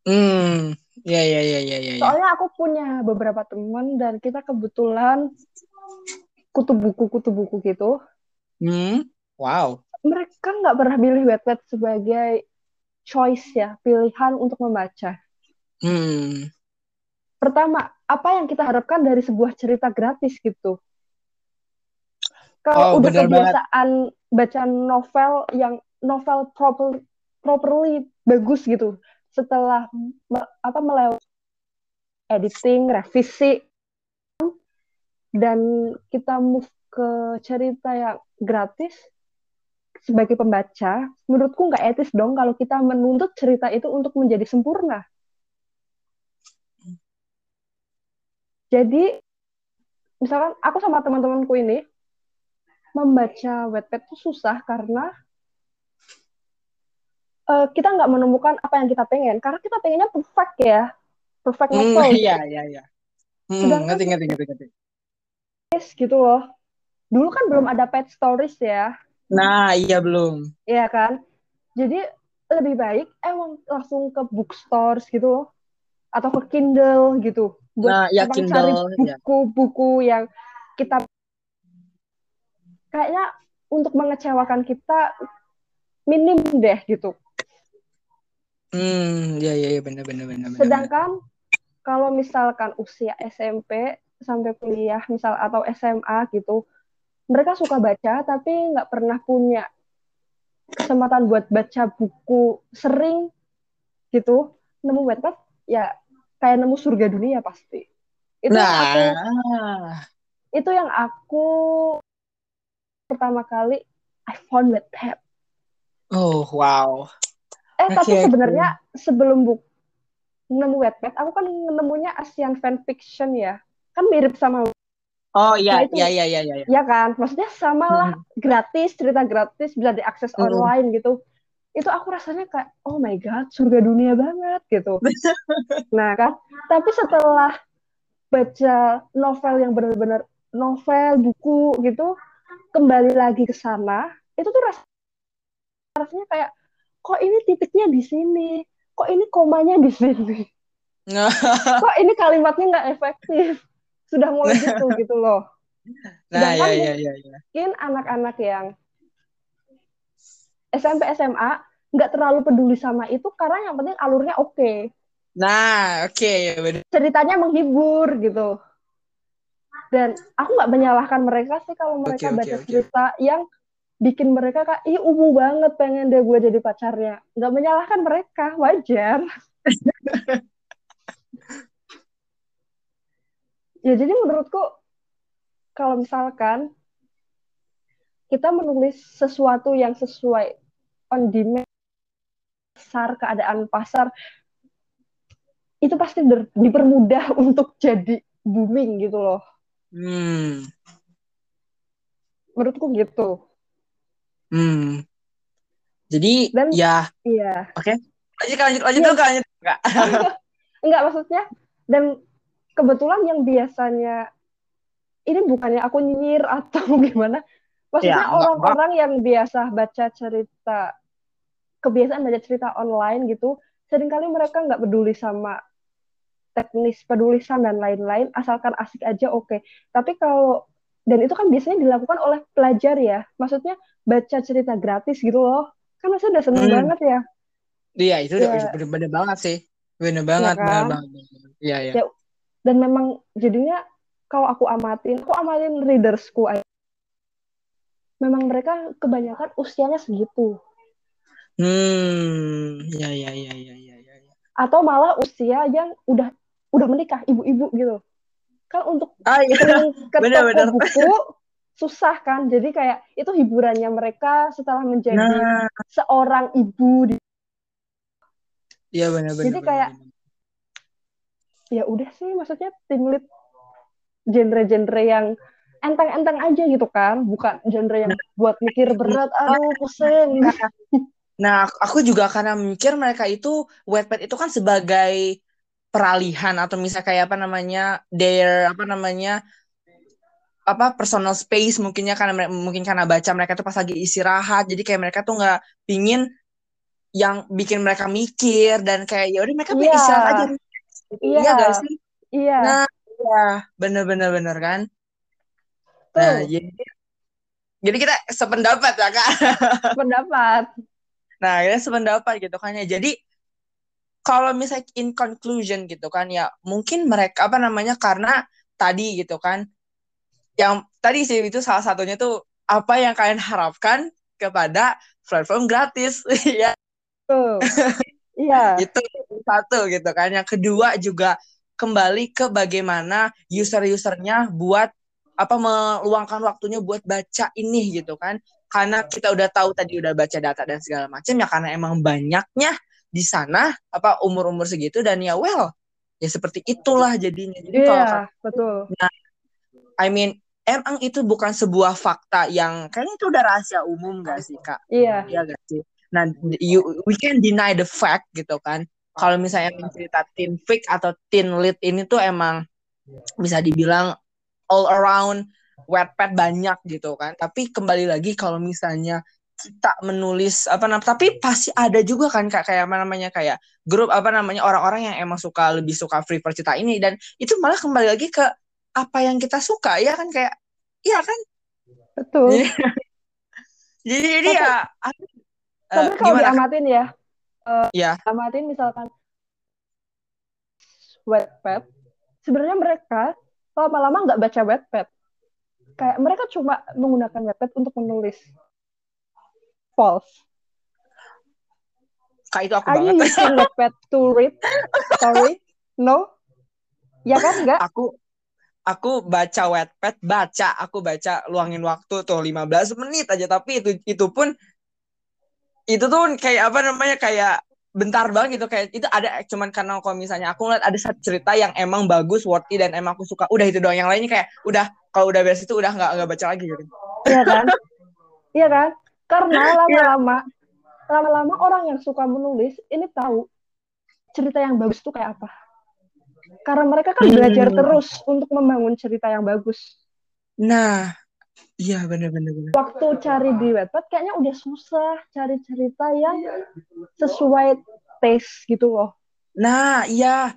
Hmm, ya ya ya ya ya. Soalnya aku punya beberapa teman dan kita kebetulan kutu buku kutu buku gitu. Hmm, wow. Mereka nggak pernah pilih Wattpad sebagai choice ya, pilihan untuk membaca. Hmm. Pertama, apa yang kita harapkan dari sebuah cerita gratis gitu? Kalau oh, udah kebiasaan banget. baca novel yang novel proper, properly bagus gitu, setelah apa melewati editing, revisi dan kita move ke cerita yang gratis sebagai pembaca, menurutku nggak etis dong kalau kita menuntut cerita itu untuk menjadi sempurna. Jadi, misalkan aku sama teman-temanku ini membaca Wattpad itu susah karena uh, kita nggak menemukan apa yang kita pengen karena kita pengennya perfect ya. Perfect hmm, iya iya iya. Hmm, ngerti ngerti ngerti ngerti. Gitu loh. Dulu kan belum ada pet stories ya. Nah iya belum. Iya kan? Jadi lebih baik emang langsung ke bookstores gitu loh. Atau ke Kindle gitu. Buat nah, ya, Kindle, cari iya. buku-buku ya. yang kita kayaknya untuk mengecewakan kita minim deh gitu Hmm, ya ya ya benar benar benar. Sedangkan bener. kalau misalkan usia SMP sampai kuliah misal atau SMA gitu, mereka suka baca tapi nggak pernah punya kesempatan buat baca buku sering gitu, nemu Wattpad ya kayak nemu surga dunia pasti. Itu nah. yang aku itu yang aku pertama kali I found Wattpad. Oh wow eh okay, tapi sebenarnya okay. sebelum buku nemu wetpad aku kan nemunya Asian fanfiction ya. Kan mirip sama oh iya nah, iya iya iya iya ya kan? Maksudnya sama lah hmm. gratis cerita gratis bisa diakses hmm. online gitu. Itu aku rasanya kayak oh my god surga dunia banget gitu. Nah kan? Tapi setelah baca novel yang benar-benar novel buku gitu kembali lagi ke sana itu tuh rasanya kayak kok ini titiknya di sini kok ini komanya di sini kok ini kalimatnya nggak efektif sudah mulai gitu gitu loh nah ya, ya, ya, ya. mungkin anak-anak yang SMP SMA nggak terlalu peduli sama itu karena yang penting alurnya oke okay. nah oke okay, ya ceritanya menghibur gitu dan aku nggak menyalahkan mereka sih kalau mereka okay, baca okay, cerita okay. yang bikin mereka kak ih ubu banget pengen deh gue jadi pacarnya. Nggak menyalahkan mereka wajar. Ya jadi menurutku kalau misalkan kita menulis sesuatu yang sesuai on demand pasar keadaan pasar itu pasti dipermudah untuk jadi booming gitu loh. Hmm. Menurutku gitu Hmm. Jadi Dan- ya. iya. Lanjut Kak, lanjut lanjut Iya. dulu Kak, lanjut Kak. enggak maksudnya dan kebetulan yang biasanya ini bukannya aku nyinyir atau gimana. Maksudnya Ya, enggak, orang-orang yang biasa baca cerita kebiasaan baca cerita online gitu sering kali mereka nggak peduli sama teknis penulisan dan lain-lain asalkan asik aja oke. Tapi kalau dan itu kan biasanya dilakukan oleh pelajar ya. Maksudnya baca cerita gratis gitu loh kan masa udah seneng Hmm. banget ya Iya itu udah Ya. bener-bener banget sih. Bener banget, kan? bener banget. Iya, iya. Ya, dan memang jadinya kalau aku amatin, aku amatin readersku aja. Memang mereka kebanyakan usianya segitu. Hmm, iya, iya, iya, iya, iya, iya. iya. Atau malah usia yang udah udah menikah, ibu-ibu gitu. Kan untuk Ah, iya. keliling ke Bener, toko bener. buku susah kan. Jadi kayak itu hiburannya mereka setelah menjadi Nah, seorang ibu. di- iya bener-bener. Jadi kayak- Ya udah sih maksudnya tim lead genre-genre yang enteng-enteng aja gitu kan. Bukan genre yang buat mikir berat. Aduh pusing. Nah, aku juga karena mikir mereka itu Wattpad itu kan sebagai peralihan atau misalnya kayak apa namanya their apa namanya apa personal space mungkinnya karena mungkin karena baca mereka tuh pas lagi istirahat jadi kayak mereka tuh nggak pingin yang bikin mereka mikir dan kayak ya udah mereka pengen Iya. istirahat aja Iya. iya gak sih Iya. nah iya bener-bener bener kan nah Tuh, jadi jadi kita sependapat ya kak pendapat. Nah, kita sependapat gitu kan ya. Jadi kalau misalnya in conclusion gitu kan ya, mungkin mereka apa namanya karena tadi gitu kan. Yang tadi sih itu salah satunya tuh apa yang kalian harapkan kepada platform gratis ya. Iya. Itu satu gitu kan. Yang kedua juga kembali ke bagaimana user-usernya buat apa meluangkan waktunya buat baca ini gitu kan. Karena kita udah tahu tadi udah baca data dan segala macam ya karena emang banyaknya di sana apa umur-umur segitu dan ya well ya seperti itulah jadinya. Jadi kalau Iya, betul. I mean emang itu bukan sebuah fakta yang kayaknya itu udah rahasia umum gak sih kak? Iya. Iya gak sih? Nah, you, we can deny the fact gitu kan. Kalau misalnya cerita teen fic atau teen lit ini tuh emang bisa dibilang all around Wattpad banyak gitu kan. Tapi kembali lagi kalau misalnya kita menulis apa namanya tapi pasti ada juga kan kak kayak apa namanya kayak grup apa namanya orang-orang yang emang suka lebih suka free cerita ini dan itu malah kembali lagi ke apa yang kita suka ya kan kayak iya kan Betul. Jadi, jadi jadi Tapi- ya aku- eh, Tapi kalau diamatin ya, eh, Ya. amatin misalkan Wattpad, sebenarnya mereka lama-lama nggak baca Wattpad. Kayak mereka cuma menggunakan Wattpad untuk menulis. False. Kak itu aku Are you banget. using Wattpad to read story? No? Ya kan enggak? Aku aku baca Wattpad, baca, aku baca luangin waktu tuh 15 menit aja tapi itu itu pun itu tuh kayak apa namanya kayak bentar banget gitu kayak itu ada cuman karena kalau misalnya aku ngeliat ada satu cerita yang emang bagus worthy dan emang aku suka udah itu doang yang lainnya kayak udah kalau udah beres itu udah nggak nggak baca lagi gitu Iya kan? Iya kan? Karena Iya. lama-lama lama-lama orang yang suka menulis ini tahu cerita yang bagus itu kayak apa. Karena mereka kan belajar Hmm. terus untuk membangun cerita yang bagus. nah iya bener-bener bener. Waktu cari di Wattpad kayaknya udah susah cari cerita yang sesuai taste gitu loh. nah iya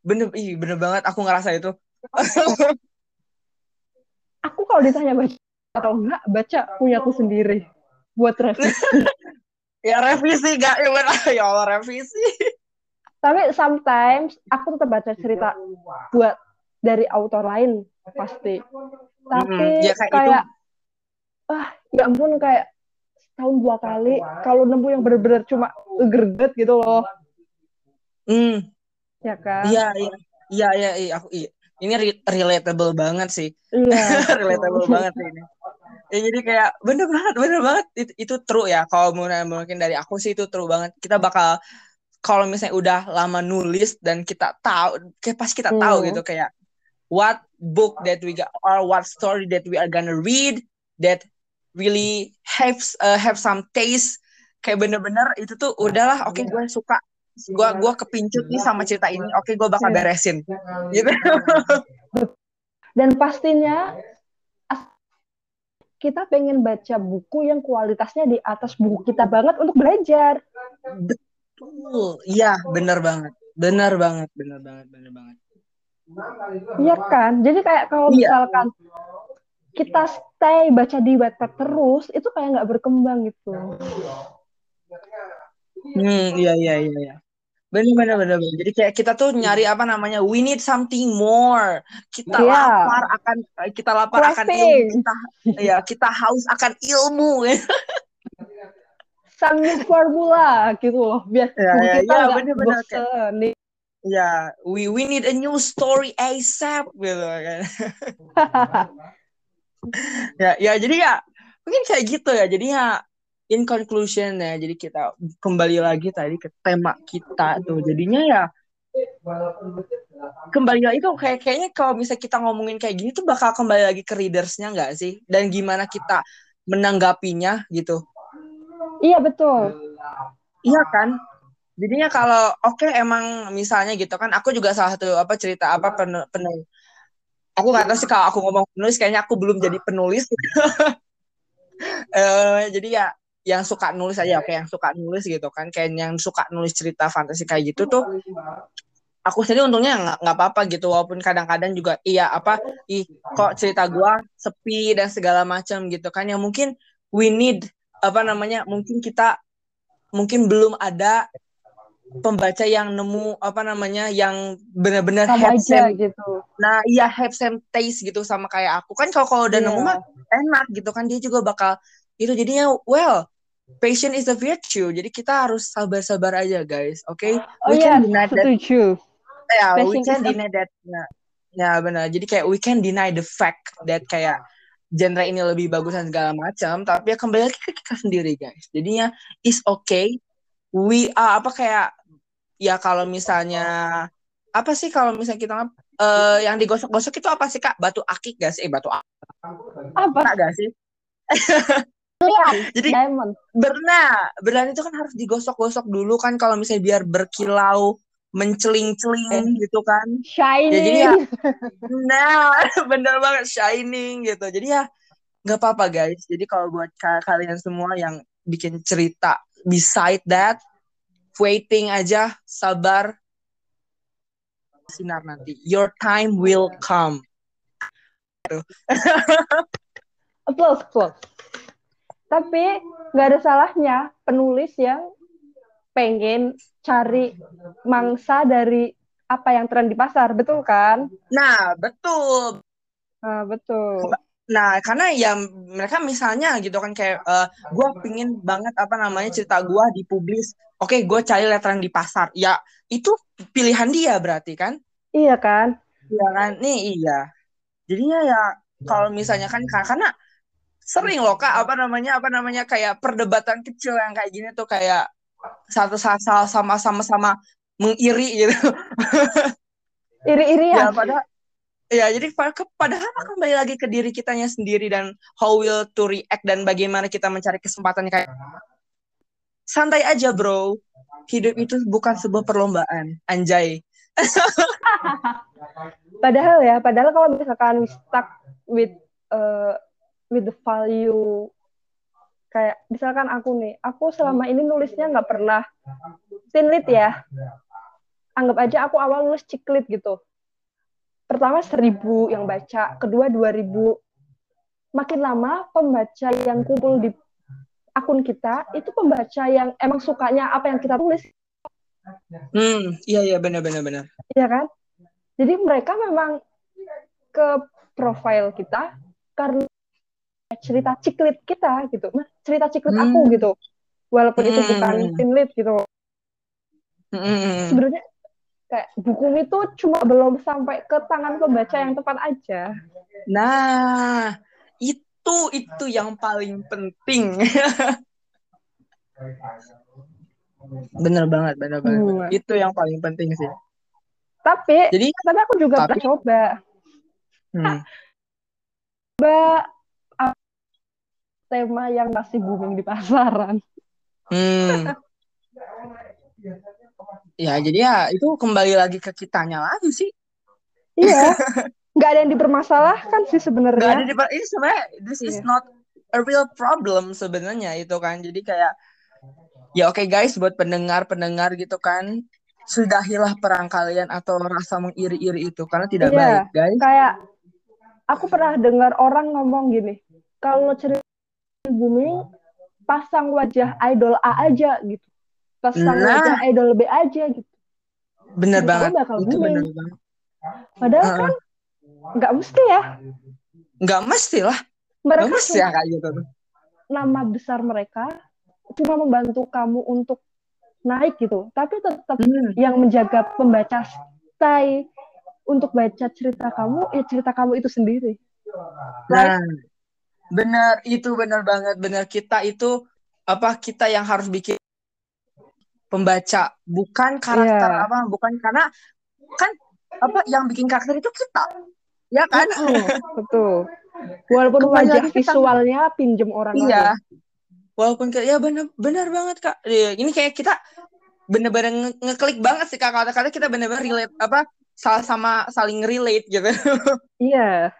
bener ih, bener banget aku ngerasa itu Aku kalau ditanya baca atau enggak, baca punya aku sendiri buat revisi. ya revisi gak ya ya Allah revisi Tapi sometimes aku tetap baca cerita buat dari autor lain pasti. Tapi Mm-mm. Ya, kayak kayak, itu. ah ya ampun kayak setahun dua kali kalau nemu yang bener-bener cuma greget gitu loh, hmm ya kan? Iya, iya, iya, iya, iya, aku iya. Ini re- relatable banget sih, Iya. relatable banget sih ini. Ya, jadi kayak bener banget, bener banget itu, itu true ya. Kalau mungkin mungkin dari aku sih itu true banget. Kita bakal kalau misalnya udah lama nulis dan kita tahu, kayak pas kita tahu Hmm. gitu kayak what book that we got or what story that we are gonna read, that really have uh, have some taste. Kayak bener-bener itu tuh udahlah oke okay, gue suka gue gue kepincut nih sama cerita ini oke okay, gue bakal iya. beresin. Gitu. Dan pastinya kita pengen baca buku yang kualitasnya di atas buku kita banget untuk belajar betul iya bener banget bener banget bener banget bener banget iya kan jadi kayak kalau iya. misalkan kita stay baca di Wattpad terus itu kayak nggak berkembang gitu hmm iya iya iya, iya. Bener bener bener. Jadi kayak kita tuh nyari apa namanya? We need something more. Kita yeah. lapar akan kita lapar akan ilmu. Kita ya kita haus akan ilmu. Sang formula gitu loh. Biar ya, ya, kita ya, bener, bener, bosen. Kayak, ya, we we need a new story ASAP gitu kan. ya ya jadi ya mungkin kayak gitu ya. Jadinya in conclusion ya jadi kita kembali lagi tadi ke tema kita tuh jadinya ya kembali lagi kok kayak kayaknya kalau misalnya kita ngomongin kayak gini tuh bakal kembali lagi ke readersnya nggak sih dan gimana kita menanggapinya gitu iya betul. Iya kan? Jadinya kalau oke okay, emang misalnya gitu kan aku juga salah satu apa cerita apa penuh penuh aku nggak tahu sih kalau aku ngomong penulis kayaknya aku belum jadi penulis. Uh, jadi ya yang suka nulis aja oke yang suka nulis gitu kan kayak yang suka nulis cerita fantasi kayak gitu tuh aku sendiri untungnya nggak apa-apa gitu walaupun kadang-kadang juga iya apa ih kok cerita gua sepi dan segala macam gitu kan yang mungkin we need apa namanya mungkin kita mungkin belum ada pembaca yang nemu apa namanya yang benar-benar have aja same, gitu. Nah, iya have same taste gitu sama kayak aku kan kalau kalau udah yeah. nemu mah enak gitu kan dia juga bakal itu jadinya well Patient is a virtue. Jadi kita harus sabar-sabar aja, guys. Oke? Okay? Oh iya, yeah, setuju. Ya, yeah, we can deny that. Ya, ya benar. Jadi kayak we can deny the fact that kayak genre ini lebih bagus dan segala macam. Tapi ya kembali lagi ke kita sendiri, guys. Jadinya is okay. We are apa kayak ya kalau misalnya apa sih kalau misalnya kita uh, yang digosok-gosok itu apa sih kak? Batu akik gak sih? Eh batu akik. Apa? Gak sih? Lian, Jadi diamond. Berna, berna itu kan harus digosok-gosok dulu kan kalau misalnya biar berkilau, menceling-celing eh, gitu kan. Shining. Ya, jadi ya, nah bener banget shining gitu. Jadi ya nggak apa-apa guys. Jadi kalau buat kalian semua yang bikin cerita beside that, waiting aja, sabar, sinar nanti. Your time will come. applause, applause. Tapi nggak ada salahnya penulis yang pengen cari mangsa dari apa yang tren di pasar, betul kan? Nah, betul. Nah, betul. Nah, karena ya mereka misalnya gitu kan kayak uh, eh, gue pingin banget apa namanya cerita gue dipublis. Oke, okay, gue cari letteran di pasar. Ya, itu pilihan dia berarti kan? Iya kan? Iya kan? Nih iya. Jadinya ya kalau misalnya kan karena sering loh kak apa namanya apa namanya kayak perdebatan kecil yang kayak gini tuh kayak satu sama sama sama mengiri gitu. Iri-iri ya, ya pada ya jadi padahal kembali lagi ke diri kitanya sendiri dan how will to react dan bagaimana kita mencari kesempatan kayak santai aja bro. Hidup itu bukan sebuah perlombaan. Anjay. Padahal ya padahal kalau misalkan stuck with uh, with the value kayak misalkan aku nih aku selama ini nulisnya nggak pernah tinlit ya. Anggap aja aku awal nulis ciklit gitu. Pertama seribu yang baca kedua dua ribu. Makin lama pembaca yang kumpul di akun kita itu pembaca yang emang sukanya apa yang kita tulis. Hmm iya iya benar benar benar. Iya kan? Jadi mereka memang ke profile kita karena cerita ciklit kita gitu mas cerita ciklit hmm. aku gitu walaupun hmm. itu bukan pinlit gitu hmm. sebenarnya kayak buku itu cuma belum sampai ke tangan pembaca yang tepat aja nah itu itu yang paling penting bener banget bener banget hmm. itu yang paling penting sih tapi jadi tapi aku juga tapi, pernah coba hmm. coba tema yang masih booming di pasaran. Hmm. Ya, jadi ya itu kembali lagi ke kitanya lagi sih. Iya. Nggak ada yang dipermasalahkan sih sebenarnya. Gak ada di ini sebenarnya this is Iya. not a real problem sebenarnya itu kan. Jadi kayak ya oke guys buat pendengar-pendengar gitu kan sudahilah perang kalian atau rasa mengiri-iri itu karena tidak Iya. baik guys. Kayak aku pernah dengar orang ngomong gini, kalau cerita booming pasang wajah idol A aja gitu. Pasang Nah. wajah idol B aja gitu. Bener Cerita banget. bakal Itu bener banget. Padahal Heeh. kan nggak mesti ya. Nggak mesti lah. Mereka mesti ya kayak gitu. nama besar mereka cuma membantu kamu untuk naik gitu. Tapi tetap Hmm. yang menjaga pembaca stay untuk baca cerita kamu, ya cerita kamu itu sendiri. Nah, bener itu bener banget bener kita itu apa kita yang harus bikin pembaca bukan karakter Iya. apa bukan karena kan apa yang bikin karakter itu kita ya kan Mm, betul. Walaupun Kembali wajah kita- visualnya pinjem orang iya lain. walaupun kayak ya bener bener banget kak Iya, ini kayak kita bener-bener nge- ngeklik banget sih kak kata-kata kita bener-bener relate apa salah sama saling relate gitu Iya.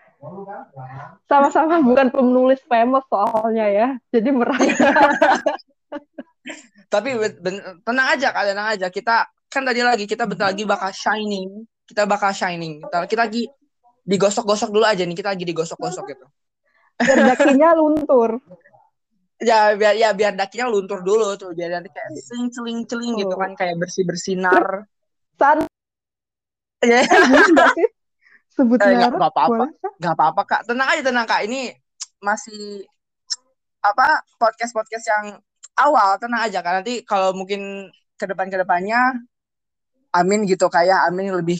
Sama-sama bukan penulis famous soalnya ya. Jadi merasa Tapi ben- tenang aja kak, tenang aja. Kita kan tadi lagi kita bentar lagi bakal shining. Kita bakal shining. Kita, kita lagi digosok-gosok dulu aja nih. Kita lagi digosok-gosok gitu. biar dakinya luntur. Ya biar ya biar dakinya luntur dulu tuh. Biar nanti kayak celing celing celing gitu Oh. kan kayak bersih bersinar. Saat Ya sih? Sebut Eh, nggak merek, apa-apa. boleh kan? nggak apa-apa kak. Tenang aja tenang kak. Ini masih apa podcast podcast yang awal. Tenang aja kak. Nanti kalau mungkin ke depan ke depannya. Amin gitu kayak Amin lebih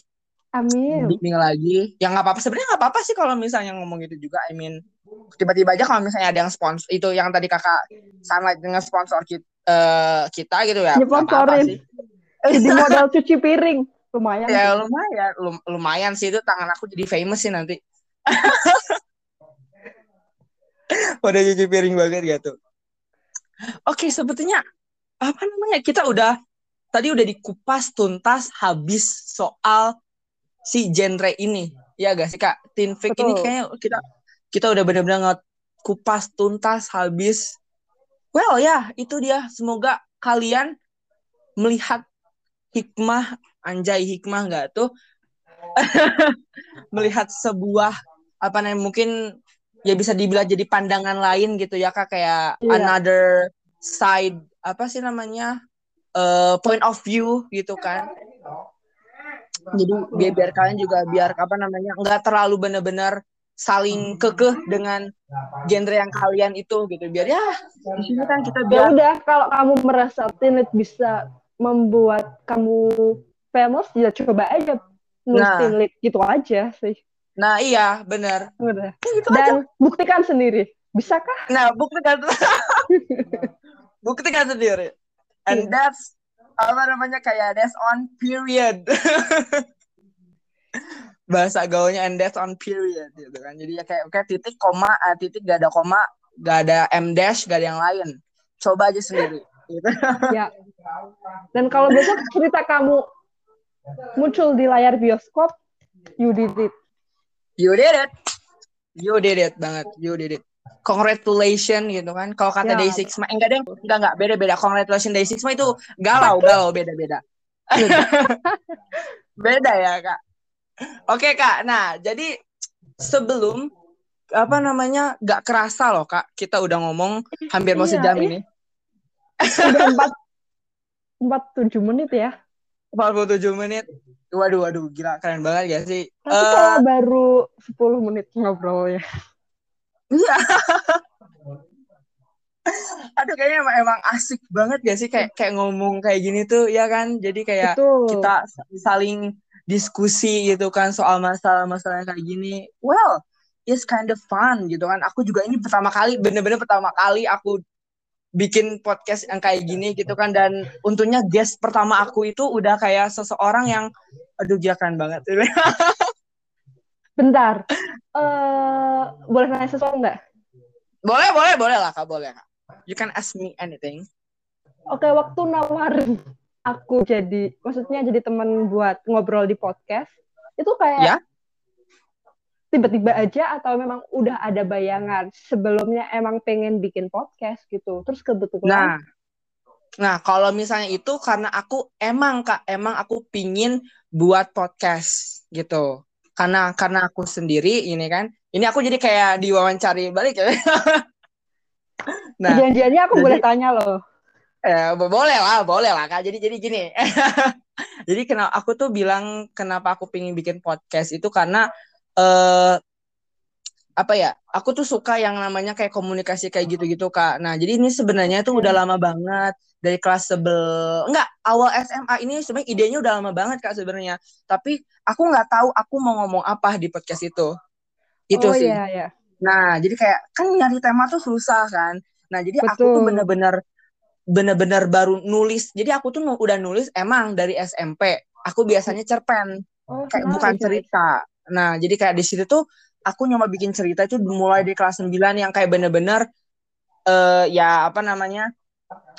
Amin. bimbing lagi ya nggak apa-apa sebenarnya nggak apa-apa sih kalau misalnya ngomong gitu juga I mean tiba-tiba aja kalau misalnya ada yang sponsor itu yang tadi kakak sunlight dengan sponsor kita, kita gitu ya nggak apa-apa Nyponsorin. sih Jadi modal cuci piring. Lumayan. ya sih. lumayan. Lum- lumayan sih. Itu tangan aku jadi famous sih nanti. Udah cuci piring banget gitu oke sebetulnya apa namanya? Kita udah tadi udah dikupas tuntas habis soal si genre ini. Ya gak sih kak? Teen Fake ini kayaknya kita kita udah benar-benar kupas tuntas habis. Well ya itu dia. Semoga kalian melihat hikmah anjay hikmah nggak tuh? Melihat sebuah apa namanya mungkin ya bisa dibilang jadi pandangan lain gitu ya kak. Kayak Iya. another side apa sih namanya eh, point of view gitu kan. Jadi biar, biar kalian juga biar apa namanya nggak terlalu benar-benar saling kekeh dengan genre yang kalian itu gitu. Biar ya di sini kan kita Ya biar udah, kalau kamu merasa Tinit bisa membuat kamu famous, ya coba aja nulis Nah. Tinit gitu aja sih. nah iya benar. Ya, gitu aja Dan buktikan sendiri. Bisakah? nah buktikan buktikan sendiri and Iya. that's apa namanya kayak that's on period bahasa gaulnya and that's on period gitu kan jadi ya kayak kayak titik koma ah, titik gak ada koma gak ada m dash gak ada yang lain coba aja sendiri gitu. ya. Dan kalau besok cerita kamu muncul di layar bioskop, you did it. you did it. You did it banget you did it. Congratulations gitu kan. Kalau kata Ya. Day Six Ma enggak deh enggak enggak beda beda congratulations Day Six Ma itu galau galau beda beda beda ya kak. Oke kak. Nah jadi sebelum apa namanya nggak kerasa loh kak kita udah ngomong hampir mau Iya, sejam iya. ini. Udah empat, empat tujuh menit ya. 47 menit waduh waduh gila keren banget ya sih Tapi Eh, kalau baru 10 menit ngobrol ya. Iya. Aduh kayaknya emang, emang asik banget gak sih kayak kayak ngomong kayak gini tuh ya kan. Jadi kayak Betul. kita saling diskusi gitu kan soal masalah-masalah kayak gini. Well, it's kind of fun gitu kan. Aku juga ini pertama kali bener-bener pertama kali aku bikin podcast yang kayak gini gitu kan dan untungnya guest pertama aku itu udah kayak seseorang yang aduh gila keren banget. Bentar. Eh boleh nanya sesuatu nggak? Boleh, boleh, boleh lah kak, boleh kak. You can ask me anything. Oke, waktu nawarin aku jadi, maksudnya jadi teman buat ngobrol di podcast, itu kayak Ya. Tiba-tiba aja atau memang udah ada bayangan sebelumnya emang pengen bikin podcast gitu. Terus kebetulan Nah, nah kalau misalnya itu karena aku emang kak, emang aku pingin buat podcast gitu. Karena karena aku sendiri ini kan, ini aku jadi kayak diwawancari balik ya. nah, janjiannya aku jadi- boleh tanya loh. Eh, bo- boleh lah, boleh lah kak. Jadi jadi gini. jadi kenapa aku tuh bilang kenapa aku pingin bikin podcast itu karena eh apa ya? Aku tuh suka yang namanya kayak komunikasi kayak gitu-gitu kak. Nah jadi ini sebenarnya tuh udah lama banget dari kelas sebel enggak awal SMA ini sebenarnya idenya udah lama banget kak sebenarnya. Tapi aku nggak tahu aku mau ngomong apa di podcast itu. Itu oh sih. iya ya. Nah, jadi kayak kan nyari tema tuh susah kan. Nah, jadi aku tuh Betul. bener-bener bener-bener baru nulis. Jadi aku tuh udah nulis emang dari SMP. Aku biasanya cerpen, Oh, kayak bukan cerita. Nah, jadi kayak di situ tuh aku nyoba bikin cerita itu mulai dari kelas 9 yang kayak bener-bener eh ya apa namanya?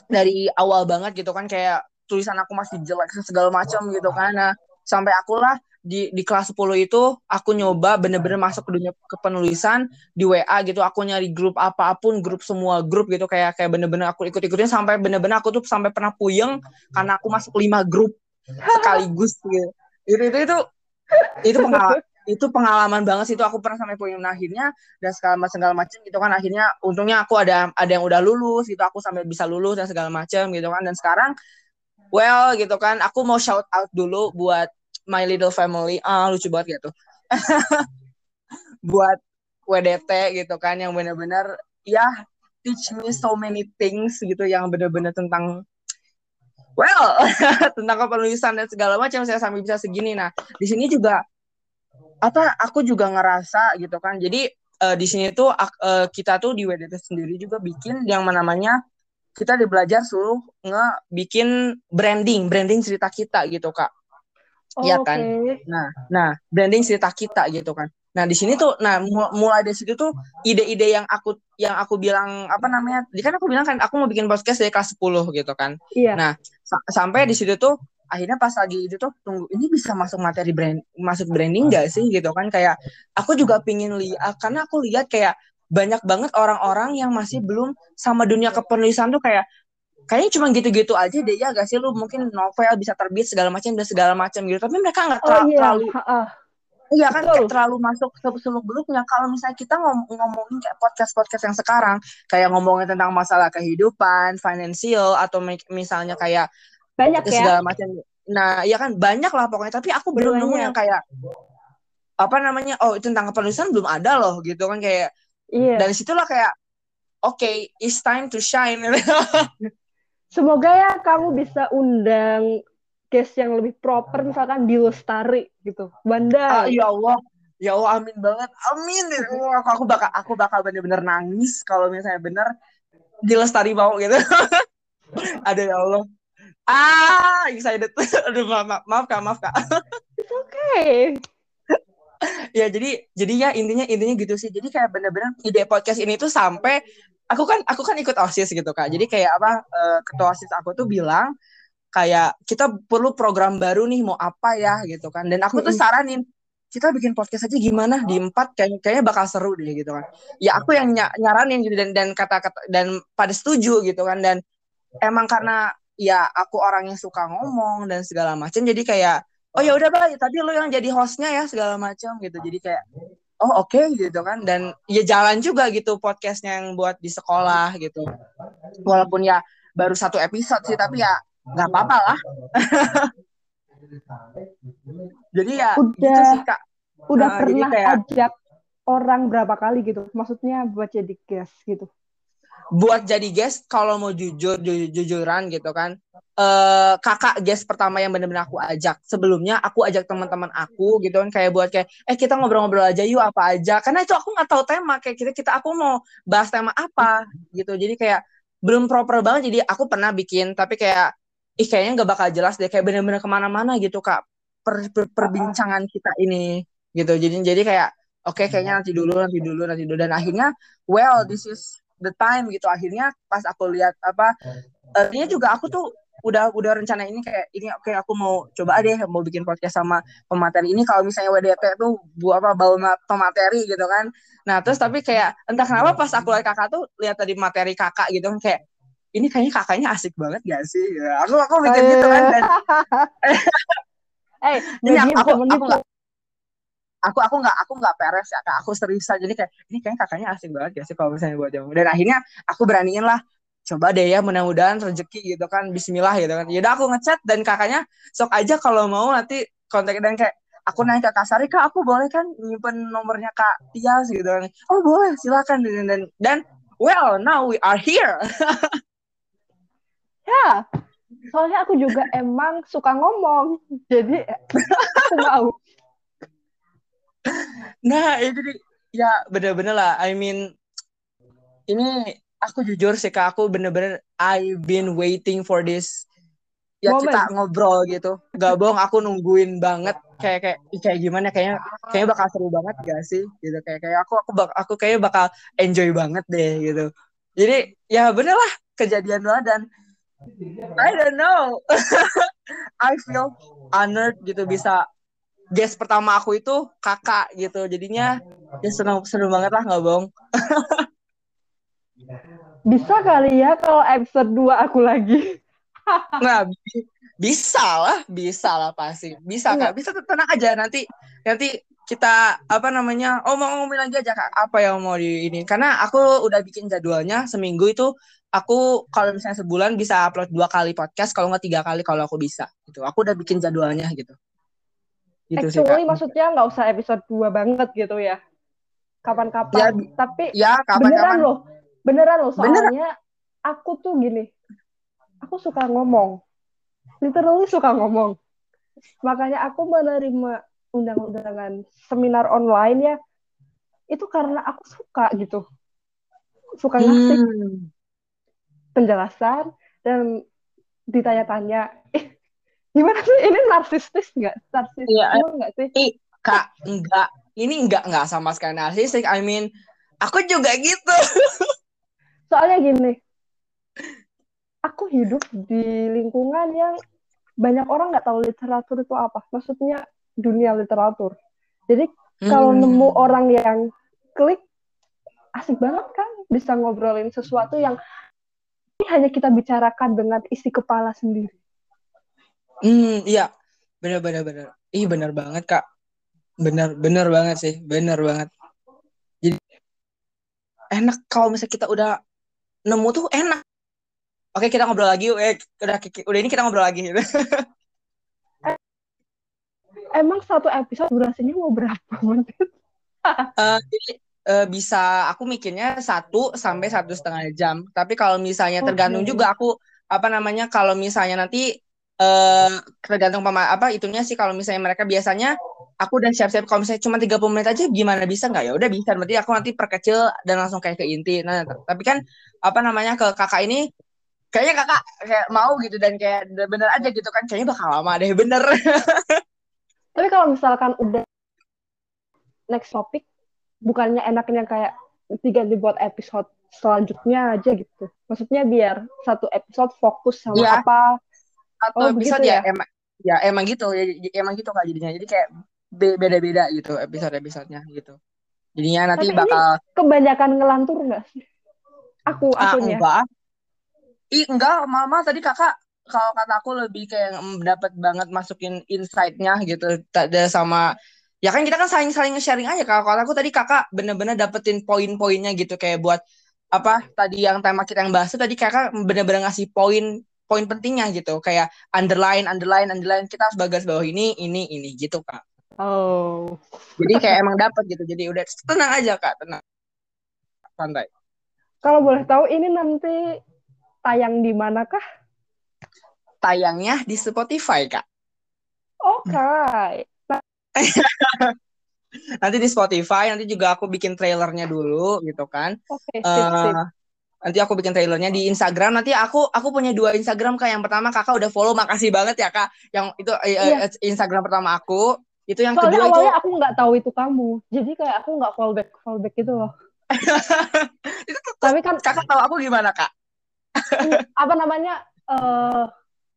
dari awal banget gitu kan kayak tulisan aku masih jelek segala macam gitu kan. Nah, sampai aku lah di di kelas 10 itu aku nyoba bener-bener masuk ke dunia kepenulisan di WA gitu aku nyari grup apa pun grup semua grup gitu kayak kayak bener-bener aku ikut-ikutin sampai bener-bener aku tuh sampai pernah puyeng karena aku masuk lima grup sekaligus gitu. Itu itu itu itu pengalaman itu pengalaman banget sih itu aku pernah sampai puyeng nah, akhirnya dan segala macam segala macam gitu kan. Akhirnya untungnya aku ada ada yang udah lulus gitu. Aku sampai bisa lulus dan segala macam gitu kan. Dan sekarang well gitu kan. Aku mau shout out dulu buat my little family. Ah lucu banget gitu. Buat WDT gitu kan yang benar-benar ya teach me so many things gitu yang benar-benar tentang well tentang kepenulisan dan segala macam saya sampai bisa segini. Nah di sini juga apa aku juga ngerasa gitu kan jadi eh, di sini tuh eh, kita tuh di WDT sendiri juga bikin yang namanya kita di belajar suruh ngebikin branding branding cerita kita gitu kak Oh, Iya kan? oke. Nah, nah, branding cerita kita gitu kan. Nah, di sini tuh nah mul- mulai dari situ tuh ide-ide yang aku yang aku bilang apa namanya? Di kan aku bilang kan aku mau bikin podcast dari kelas 10 gitu kan. Iya. Nah, sa- sampai di situ tuh akhirnya pas lagi itu tuh tunggu ini bisa masuk materi brand masuk branding gak sih? Gitu kan kayak aku juga pingin lihat karena aku lihat kayak banyak banget orang-orang yang masih belum sama dunia kepenulisan tuh kayak kayaknya cuma gitu-gitu aja deh ya gak sih? Lu mungkin novel bisa terbit segala macam dan segala macam gitu. Tapi mereka nggak Oh terla- iya. terlalu iya kan kayak terlalu masuk ke seluk beluknya kalau misalnya kita ngom- ngomongin kayak podcast podcast yang sekarang kayak ngomongin tentang masalah kehidupan finansial atau mi- misalnya kayak Banyak ya. segala macam nah iya kan banyak lah pokoknya tapi aku belum nemu yang kayak apa namanya oh tentang kepenulisan belum ada loh gitu kan kayak Iya. dari situlah kayak oke it's time to shine Semoga ya kamu bisa undang guest yang lebih proper misalkan di Lestari gitu. Ah, Banda. ya Allah, ya Allah, amin banget, amin. Ya Allah, aku, aku bakal, aku bakal bener-bener nangis kalau misalnya bener di lestari mau gitu. Ada ya Allah. Ah, excited. Aduh, maaf, maaf, maaf kak, maaf kak. It's okay. ya jadi, jadi ya intinya intinya gitu sih. Jadi kayak bener-bener ide podcast ini tuh sampai aku kan, aku kan ikut osis gitu kak. Jadi kayak apa? eh, ketua osis aku tuh bilang kayak kita perlu program baru nih mau apa ya gitu kan. Dan aku tuh saranin kita bikin podcast aja gimana di empat kayak kayaknya bakal seru deh gitu kan. Ya aku yang ny- nyaranin gitu dan dan kata-kata dan pada setuju gitu kan dan emang karena ya aku orang yang suka ngomong dan segala macam jadi kayak oh ya udah bah tadi lo yang jadi hostnya ya segala macam gitu jadi kayak oh oke gitu kan dan ya jalan juga gitu podcastnya yang buat di sekolah gitu walaupun ya baru satu episode sih tapi ya nggak apa-apa lah jadi ya Udah. gitu sih kak Udah Nah, pernah kayak- ajak orang berapa kali gitu? Maksudnya buat jadi guest gitu. Buat jadi guest kalau mau jujur ju- jujuran gitu kan eh kakak guest pertama yang benar-benar aku ajak. Sebelumnya aku ajak teman-teman aku gitu kan kayak buat kayak eh kita ngobrol-ngobrol aja yuk apa aja. Karena itu aku nggak tahu tema kayak kita kita aku mau bahas tema apa gitu. Jadi kayak belum proper banget jadi aku pernah bikin tapi kayak ih kayaknya nggak bakal jelas deh kayak benar-benar ke mana-mana gitu kak per, per- perbincangan kita ini gitu. Jadi jadi kayak oke okay, kayaknya nanti dulu nanti dulu nanti dulu. Dan akhirnya well this is the time gitu. Akhirnya pas aku lihat apa uh, juga aku tuh udah udah rencana ini kayak ini oke okay, aku mau coba deh mau bikin podcast sama pemateri ini. Kalau misalnya WDT tuh bu apa bau pemateri gitu kan. Nah terus tapi kayak entah kenapa pas aku lihat kakak tuh lihat tadi materi kakak gitu kan kayak ini kayaknya kakaknya asik banget gak sih? Ya, aku aku mikir gitu kan dan eh ini aku aku, aku aku aku nggak aku nggak peres ya aku serius aja jadi kayak ini kayaknya kakaknya asik banget ya sih kalau misalnya buat jamu? Dan akhirnya aku beraniin lah coba deh ya mudah-mudahan rezeki gitu kan Bismillah gitu kan. Yaudah aku ngechat dan kakaknya sok aja kalau mau nanti kontak dan kayak aku nanya ke Kak Sari kak. Aku boleh kan nyimpen nomornya Kak Tias gitu kan. Oh boleh silakan. Dan dan, dan well now we are here. Ya soalnya aku juga emang suka ngomong. Jadi aku mau nah itu ya bener-bener lah. I mean ini aku jujur sih kak. Aku bener-bener I've been waiting for this ya Moment. kita ngobrol gitu. Gak bohong aku nungguin banget. Kayak kayak kayak gimana? Kayaknya kayaknya bakal seru banget gak sih? Gitu kayak kayak aku aku bak, aku kayaknya bakal enjoy banget deh gitu. Jadi ya bener lah kejadian banget dan I don't know. I feel honored gitu bisa guest pertama aku itu kakak gitu jadinya ya seneng seneng banget lah nggak bohong Bisa kali ya kalau episode 2 aku lagi. nah, bisa lah, bisa lah pasti. Bisa Kak, bisa tenang aja nanti nanti kita apa namanya? Oh mau ngomongin lagi aja Kak, apa yang mau di ini. Karena aku udah bikin jadwalnya seminggu itu aku kalau misalnya sebulan bisa upload dua kali podcast, kalau nggak tiga kali kalau aku bisa. Gitu. Aku udah bikin jadwalnya gitu. Gitu Actually, sih, maksudnya nggak usah episode 2 banget gitu ya. Kapan-kapan. Ya, Tapi ya, kapan -kapan. beneran loh Beneran loh, soalnya Bener. aku tuh gini, aku suka ngomong. Literally suka ngomong. Makanya aku menerima undang-undangan seminar online ya, itu karena aku suka gitu. Suka ngasih hmm. penjelasan dan ditanya-tanya, eh, gimana sih ini narsistis nggak? Narsistis ya, nggak sih? Eh, kak, enggak. Ini enggak enggak sama sekali narsistik. I mean, aku juga gitu. soalnya gini aku hidup di lingkungan yang banyak orang nggak tahu literatur itu apa maksudnya dunia literatur jadi kalau hmm. nemu orang yang klik asik banget kan bisa ngobrolin sesuatu yang ini hanya kita bicarakan dengan isi kepala sendiri hmm iya. Benar benar ih benar banget kak. Benar benar banget sih. Benar banget. Jadi enak kalau misalnya kita udah nemu tuh enak. Oke kita ngobrol lagi eh udah udah ini kita ngobrol lagi. Emang satu episode durasinya mau berapa menit uh, jadi uh, bisa aku mikirnya satu sampai satu setengah jam. Tapi kalau misalnya tergantung juga aku apa namanya kalau misalnya nanti uh, tergantung pema apa itunya sih kalau misalnya mereka biasanya aku udah siap-siap kalau misalnya cuma 30 menit aja gimana bisa nggak? Ya udah bisa berarti aku nanti perkecil dan langsung kayak ke inti. Nah tapi kan apa namanya ke kakak ini kayaknya kakak kayak mau gitu dan kayak bener aja gitu kan kayaknya bakal lama deh bener. Tapi kalau misalkan udah next topic bukannya enaknya kayak tiga dibuat episode selanjutnya aja gitu. Maksudnya biar satu episode fokus sama ya. apa satu oh, episode ya, ya? emang ya emang gitu ya emang gitu kak jadinya. Jadi kayak beda-beda gitu episode-episodenya gitu. Jadinya nanti Tapi bakal kebanyakan ngelantur nggak sih? Aku ah, akunya. enggak. Ih, enggak mama tadi kakak kalau kata aku lebih kayak dapat banget masukin insight-nya gitu ada sama ya kan kita kan saling-saling sharing aja kalau kata aku tadi kakak bener-bener dapetin poin-poinnya gitu kayak buat apa tadi yang tema kita yang bahas tadi kakak bener-bener ngasih poin poin pentingnya gitu. Kayak underline underline underline kita harus bagas bawah ini ini ini gitu kak. Oh. Jadi kayak emang dapat gitu. Jadi udah tenang aja kak. Tenang. Santai. Kalau boleh tahu ini nanti tayang di manakah? Tayangnya di Spotify kak. Oke. Okay. nanti di Spotify nanti juga aku bikin trailernya dulu gitu kan. Oke okay, sip, uh, sip nanti aku bikin trailernya di Instagram nanti aku aku punya dua Instagram kak yang pertama kakak udah follow makasih banget ya kak yang itu yeah. uh, Instagram pertama aku Itu yang Soalnya kedua itu awalnya aku nggak tahu itu kamu. Jadi kayak aku nggak fallback fallback gitu loh. itu tuh Tapi kan kakak tahu aku gimana kak? apa namanya eh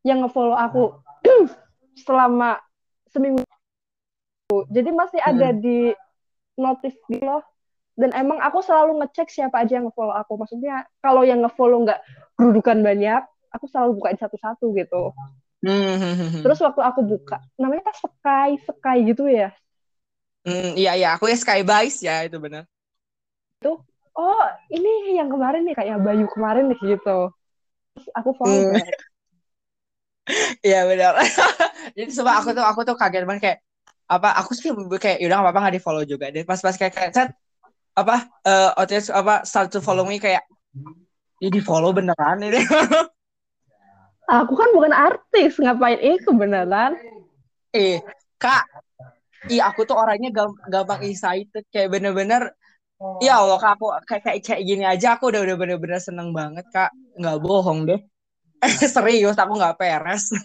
yang ngefollow aku selama seminggu. Jadi masih ada di notif gitu loh. Dan emang aku selalu ngecek siapa aja yang ngefollow aku. Maksudnya kalau yang ngefollow nggak kerudukan banyak, aku selalu bukain satu-satu gitu. Hmm. Terus waktu aku buka, namanya kan Sky, Sky gitu ya. Hmm, iya iya aku ya Skybice ya itu benar. Oh, ini yang kemarin nih kayak Bayu kemarin nih gitu. Terus aku follow Hmm. back. Iya benar. Jadi sumpah aku tuh aku tuh kaget banget kayak apa aku sih kayak yaudah nggak apa-apa nggak di follow juga deh pas pas kayak kayak set apa eh OTS apa start to follow me kayak ini di follow beneran ini Aku kan bukan artis, ngapain itu beneran? eh kak iya aku tuh orangnya gam- gampang excited kayak bener-bener ya Allah kak aku kayak kayak kayak gini aja aku udah udah bener-bener seneng banget kak nggak bohong deh serius aku nggak peres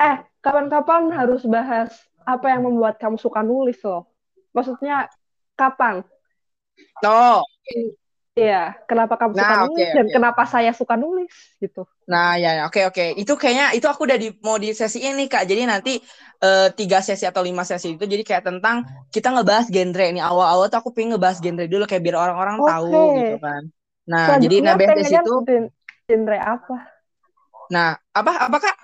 Eh, kapan-kapan harus bahas apa yang membuat kamu suka nulis loh. Maksudnya kapan? Oh Iya, kenapa kamu suka Nah, nulis oke, dan oke. kenapa saya suka nulis gitu. Nah, ya, ya, oke, oke. Itu kayaknya itu aku udah di mau di sesi ini kak. Jadi nanti eh, tiga sesi atau lima sesi itu jadi kayak tentang kita ngebahas genre ini. Awal-awal tuh aku pengen ngebahas genre dulu kayak biar orang-orang tahu Oke. gitu kan. Nah, jadi nah itu, gen- genre apa? nah apa apa kak?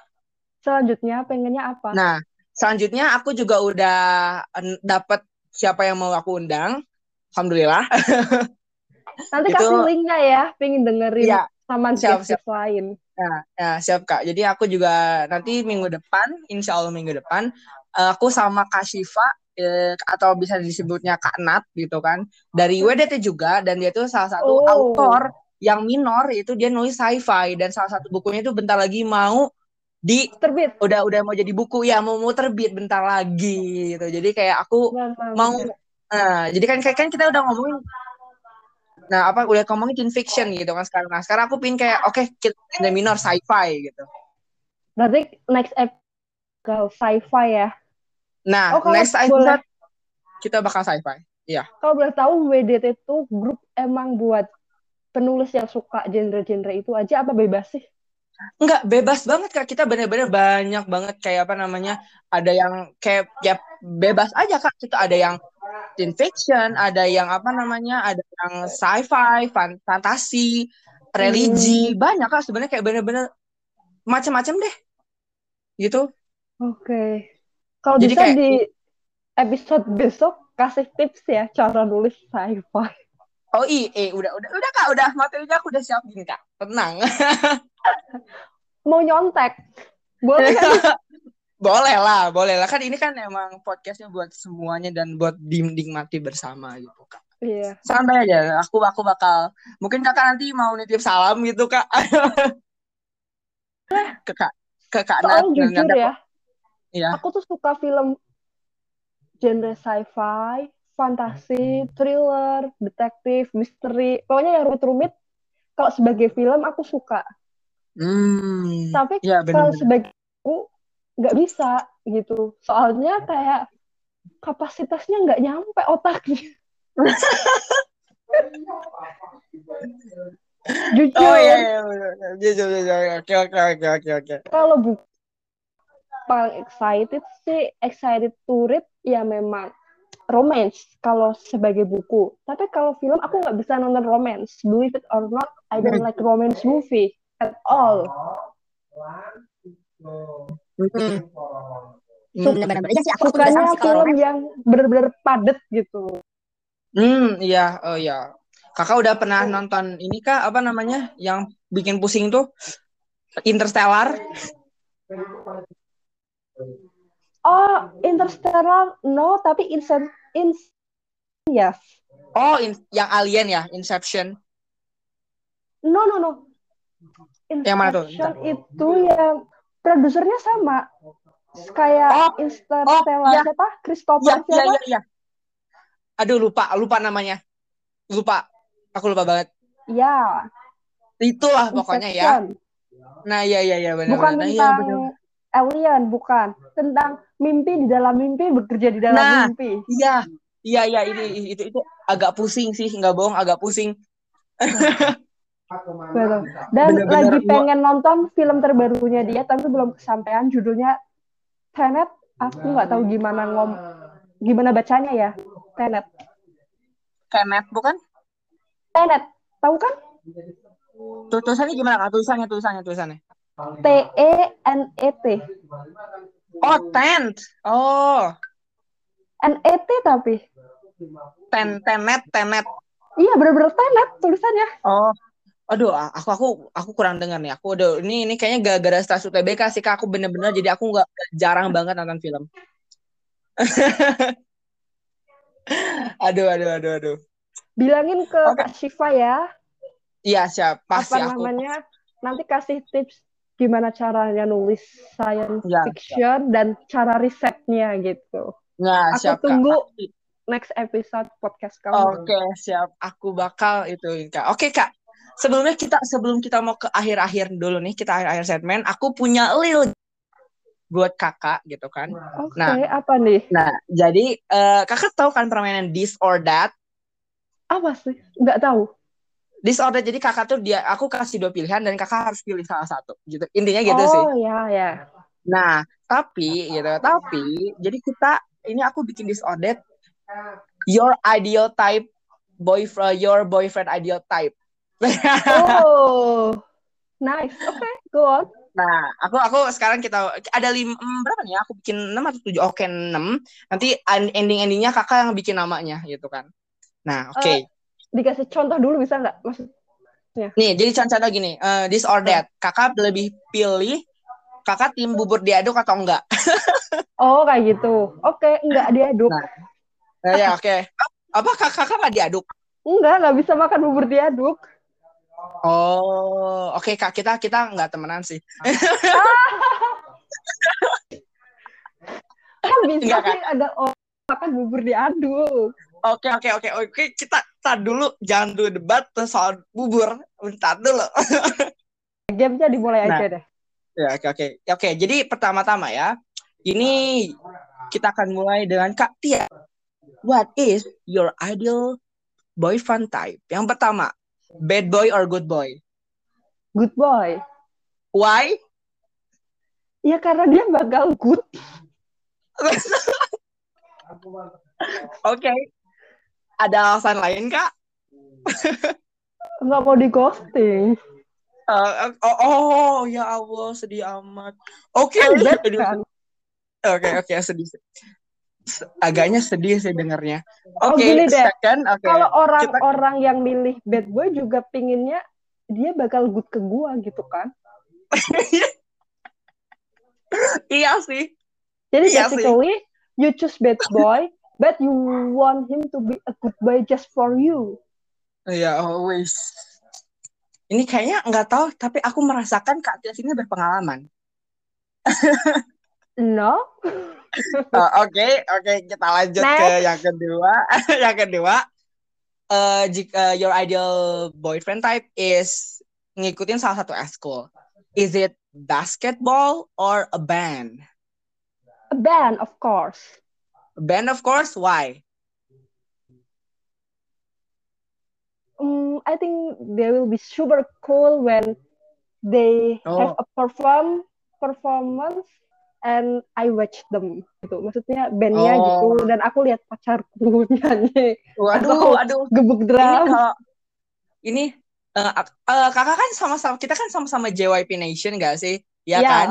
Selanjutnya pengennya apa? Nah, selanjutnya aku juga udah dapet siapa yang mau aku undang. Alhamdulillah. Nanti itu- kasih linknya ya, pengen dengerin Iya, sama siap, guest lain. Nah, ya, siap Kak. Jadi aku juga nanti minggu depan, insya Allah minggu depan, eh, aku sama Kak Shiva, eh, atau bisa disebutnya Kak Nat gitu kan, dari WDT juga, dan dia tuh salah satu Oh. autor yang minor, itu dia nulis sci-fi, dan salah satu bukunya itu bentar lagi mau di Terbit. udah udah mau jadi buku ya mau mau terbit bentar lagi gitu jadi kayak aku Mantap. mau nah jadi kan kayak kan kita udah ngomongin nah apa udah ngomongin teen fiction gitu kan sekarang nah sekarang aku pin kayak oke kita ada minor sci-fi gitu Berarti next episode sci-fi ya. nah Oh, next boleh. episode kita bakal sci-fi Kalau boleh tahu WDT itu grup emang buat penulis yang suka genre-genre itu aja apa bebas sih? Enggak, bebas banget Kak. Kita bener-bener banyak banget kayak apa namanya? Ada yang kayak ya bebas aja Kak. Kita ada yang teen fiction, ada yang apa namanya? Ada yang sci-fi, fan- fantasi, religi, banyak Kak sebenarnya kayak bener-bener macam-macam deh. Gitu. Oke. Kalau Jadi bisa kayak- di episode besok kasih tips ya cara nulis sci-fi. Oh iya, eh, udah udah udah Kak, udah materinya aku udah siapin Kak. Tenang. Mau nyontek. Boleh kan? boleh lah, boleh lah. Kan ini kan emang podcastnya buat semuanya dan buat dinikmati bersama gitu Kak. Iya. santai aja aku aku bakal mungkin kakak nanti mau nitip salam gitu kak ke kak ke kak Nat Soalnya jujur ya. Iya. aku tuh suka film genre sci-fi, fantasi, thriller, detektif, misteri. Pokoknya yang rumit-rumit. Kalau sebagai film aku suka. hmm Tapi ya kalau sebagai aku nggak bisa gitu. Soalnya kayak kapasitasnya nggak nyampe otaknya. Jujur, oh iya iya iya. oke oke oke oke oke kalau buku paling excited sih, excited to read ya memang romance kalau sebagai buku. Tapi kalau film aku nggak bisa nonton romance. Believe it or not, I don't like romance movie at all. Hmm. benar-benar aja sih aku Sukanya sama film yang bener-bener padet gitu. hmm iya oh iya kakak udah pernah nonton ini kak apa namanya yang bikin pusing tuh Interstellar Oh, Interstellar no, tapi Incen in yes. oh in- yang Alien ya Inception No, no, no. Yang mana tuh? Inception itu yang produsernya sama. Kayak Oh, Interstellar oh, siapa? Christopher iya, siapa? iya, iya. Aduh, lupa, lupa namanya. Lupa. Aku lupa banget. Ya, Itulah pokoknya ya. Nah, iya, iya, iya, benar Bukan benar. Nah, iya, tentang benar. alien bukan tentang mimpi di dalam mimpi bekerja di dalam Nah. mimpi Iya, iya, iya ini itu itu agak pusing sih, nggak bohong agak pusing. Betul. dan Bener-bener lagi gua- pengen nonton film terbarunya dia tapi belum kesampaian judulnya Tenet aku nggak tahu gimana ngom gimana bacanya ya Tenet Kemet bukan? Tenet tahu kan Tuh, tulisannya gimana? Kak? Tulisannya, tulisannya, tulisannya. T E N E T Oh, tent. Oh, N E T tapi ten, tenet, tenet. iya bener-bener Tenet tulisannya Oh, aduh, aku aku aku kurang dengar nih. Aku udah ini ini kayaknya gara-gara stres UTBK sih kak. Aku bener-bener jadi aku nggak jarang banget nonton film. aduh, aduh, aduh, aduh. bilangin ke Oke. Kak Shiva ya Iya siap, pasti apa aku. namanya nanti kasih tips gimana caranya nulis science Ya, fiction dan cara risetnya gitu Nah, aku siap Kak. tunggu Pasti. next episode podcast kamu Oke, siap. Aku bakal itu Kak. Oke, Kak. Sebelumnya kita sebelum kita mau ke akhir-akhir dulu nih, kita akhir-akhir segmen, aku punya little buat Kakak gitu kan. oke Nah. apa nih Nah, jadi eh, Kakak tahu kan permainan this or that? apa sih nggak tahu This or that. Jadi Kakak tuh dia aku kasih dua pilihan dan Kakak harus pilih salah satu gitu. Intinya gitu sih. oh ya ya Nah, tapi gitu, tapi jadi kita ini aku bikin this or that your ideal type boyfriend your boyfriend ideal type. Oh nice oke go on Nah, aku aku sekarang kita ada lima em, berapa nih? Aku bikin enam atau tujuh? Oke, enam. Nanti ending endingnya kakak yang bikin namanya gitu kan. Nah, oke. Eh. dikasih contoh dulu bisa nggak maksud Nih, jadi contohnya gini, eh, this or that. Kakak lebih pilih kakak tim bubur diaduk atau enggak? oh kayak gitu oke nggak diaduk Nah. Nah, ya, oke. Apa kakak kakak nggak diaduk? Enggak, nggak bisa makan bubur diaduk. Oh, oke kak kita kita nggak temenan sih. Kan bisa Enggak, sih ada orang makan bubur diaduk. Oke oke oke oke kita tar dulu jangan dulu debat soal bubur. Bentar dulu. Gamenya dimulai Nah. aja deh. Ya, oke oke. Oke, jadi pertama-tama ya. Ini kita akan mulai dengan Kak Tia. What is your ideal boyfriend type? Yang pertama, bad boy or good boy? Good boy. Why? Ya karena dia bakal good. Oke. Ada alasan lain, Kak? Nggak mau di ghosting. Eh, oh, oh, ya Allah, sedih amat. Oke, Bad Aduh, kan? Oke, oke, sedih. Agaknya sedih sih dengarnya. Oh, Oke, gini deh. second, oke. Kalau orang-orang yang milih bad boy juga pinginnya dia bakal good ke gua gitu kan. Iya sih. Jadi Iya sih. basically you choose bad boy but you want him to be a good boy just for you. Iya, always. Ini kayaknya nggak tahu, tapi aku merasakan Kak Tias ini berpengalaman. No? Oh, Oke, oke, kita lanjut ke Next. yang kedua. yang kedua, eh jika your ideal boyfriend type is ngikutin salah satu school. Is it basketball or a band? A band of course. A band, of course. Why? Um, I think they will be super cool when they have Oh. a perform performance and I watch them gitu. Maksudnya bandnya Oh. gitu dan aku lihat pacarku nyanyi Waduh, aduh. gebuk Ini drum. kalau ini ak- eh, kakak kan sama-sama kita kan sama-sama JYP Nation gak sih? Ya, Ya. kan?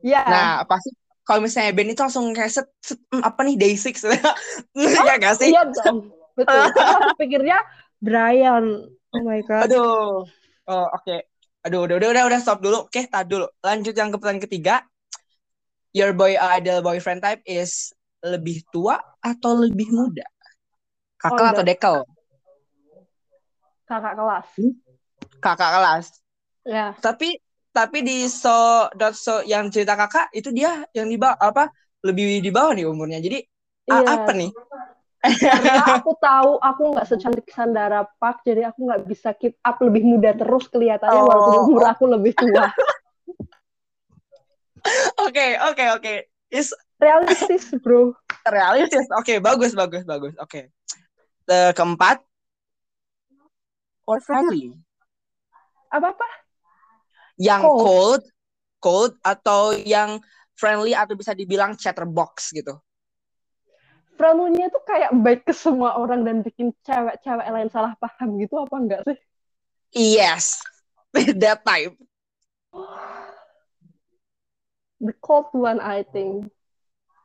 Ya. Nah, pasti kalau misalnya band itu langsung kayak set, set, hmm, apa nih Day Six ya gak sih? Iya dong. Betul. Aku pikirnya Brian. Oh my god. Aduh. Oh, oke. Aduh, udah, udah, udah, udah, stop dulu. Oke, tar dulu. Lanjut yang ke pertanyaan ketiga. Your boy ideal boyfriend type is lebih tua atau lebih muda? Kakak Oh, atau dekel? Kakak kelas. Kakak kelas. Ya. Tapi tapi di so dot so yang cerita kakak itu dia yang di bawah apa lebih di bawah nih umurnya. Jadi Iya. apa nih? Karena aku tahu aku nggak secantik Sandara Park, jadi aku nggak bisa keep up lebih muda terus kelihatannya Oh. walaupun umur aku lebih tua. Oke, oke, oke. Is Realistis, bro. realistis. Oke, bagus, bagus, bagus. Oke. Eh, keempat, or friendly. Apa-apa? Yang Cold. cold, cold atau yang friendly atau bisa dibilang chatterbox gitu. Friendly-nya tuh kayak baik ke semua orang dan bikin cewek-cewek lain salah paham gitu apa enggak sih? Yes, that type. The cold one, I think.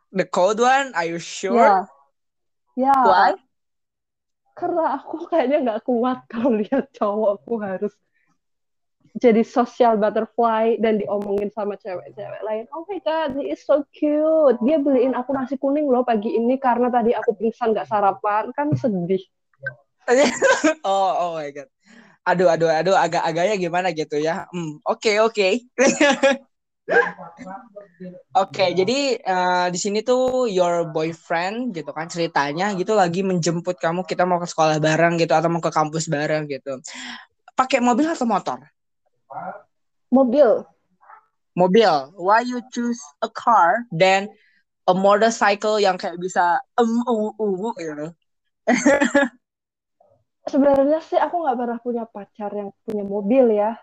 The cold one, are you sure? Ya. Ya. Why? Karena aku kayaknya nggak kuat kalau lihat cowokku harus jadi social butterfly dan diomongin sama cewek-cewek lain. Oh my god, he is so cute. Dia beliin aku nasi kuning loh pagi ini karena tadi aku pingsan nggak sarapan. Kan sedih. oh, oh my god. Aduh, aduh, aduh, agak-agaknya gimana gitu ya. Hmm, Oke, oke. Oke, jadi eh, di sini tuh your boyfriend gitu kan ceritanya gitu lagi menjemput kamu kita mau ke sekolah bareng gitu atau mau ke kampus bareng gitu. Pakai mobil atau motor? Mobil. Mobil. Why you choose a car than a motorcycle yang kayak bisa um uh, uh, gitu. Sebenarnya sih aku nggak pernah punya pacar yang punya mobil ya.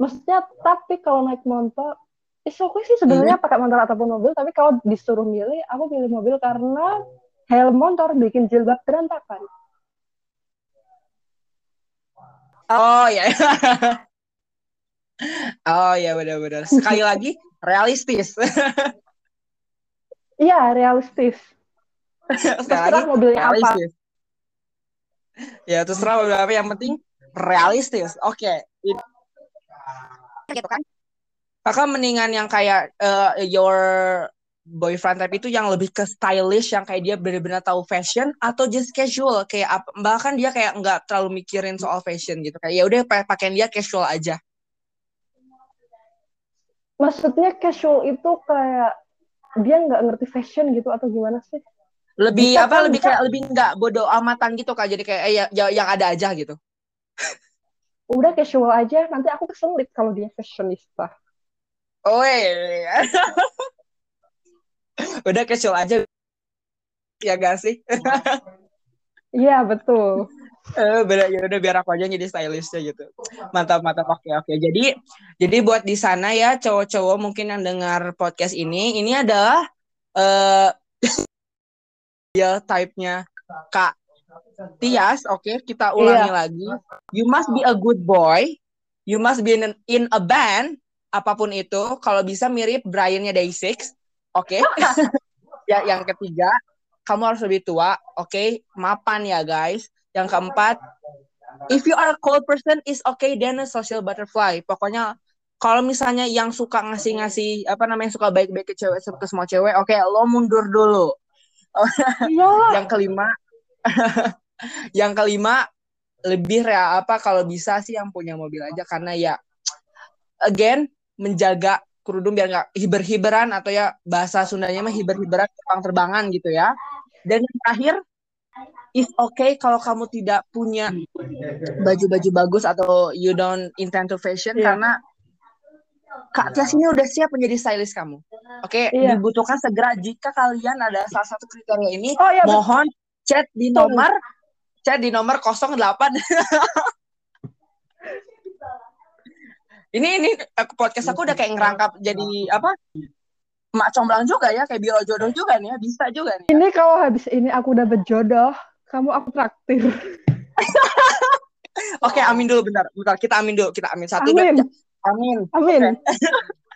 Maksudnya tapi kalau naik motor Is okay sih sebenarnya pakai motor ataupun mobil, tapi kalau disuruh milih, aku pilih mobil karena helm motor bikin jilbab berantakan. Oh ya. oh ya benar-benar. Sekali lagi realistis. Iya, realistis. Terserah mobilnya apa. realistis. Ya terserah mobil apa yang penting realistis. Oke. It- gitu kan Kakak mendingan yang kayak eh, your boyfriend type itu yang lebih ke stylish yang kayak dia benar-benar tahu fashion atau just casual kayak bahkan dia kayak nggak terlalu mikirin soal fashion gitu kayak ya udah pa- pakaian dia casual aja. Maksudnya casual itu kayak dia nggak ngerti fashion gitu atau gimana sih? Lebih Bisa apa kan, lebih bisa. kayak lebih nggak bodoh amatan gitu kak jadi kayak eh, ya, ya- yang ada aja gitu. Udah casual aja, nanti aku keselit kalau dia fashionista. Oh iya. Udah casual aja. Ya gak sih? Iya, betul. Eh, bener, ya udah biar aku aja jadi stylistnya gitu. Mantap, mantap. Oke, oke. Jadi, jadi buat di sana ya cowok-cowok mungkin yang dengar podcast ini, ini adalah eh ya type-nya Kak Tias. Oke, kita ulangi Iya. lagi. You must be a good boy. You must be in, in a band. Apa pun itu, kalau bisa mirip Brian-nya Day6. Oke. ya, yang ketiga, kamu harus lebih tua. Oke, mapan ya guys. Yang keempat, if you are a cold person is okay then a social butterfly. Pokoknya kalau misalnya yang suka ngasih-ngasih apa namanya suka baik-baik ke cewek ke semua cewek, oke lo mundur dulu. Yang kelima, yang kelima lebih rea apa kalau bisa sih yang punya mobil aja karena ya again menjaga kerudung biar nggak hiber-hiberan atau ya bahasa Sundanya mah hiber-hiberan terbang-terbangan gitu ya. Dan yang terakhir is okay kalau kamu tidak punya baju-baju bagus atau you don't intend to fashion Iya. karena Kak Tias ini udah siap menjadi stylist kamu. Oke, Iya. dibutuhkan segera jika kalian ada salah satu kriteria ini, Oh iya, betul. mohon chat di nomor chat di nomor 08 ini ini aku podcast aku udah kayak ngerangkap jadi apa? Mak comblang juga ya kayak biro jodoh juga nih ya bisa juga nih. Ini kalau habis ini aku udah berjodoh, kamu aku traktir. oke amin dulu bentar bentar kita amin dulu kita amin. Satu Amin. dua, amin. Amin.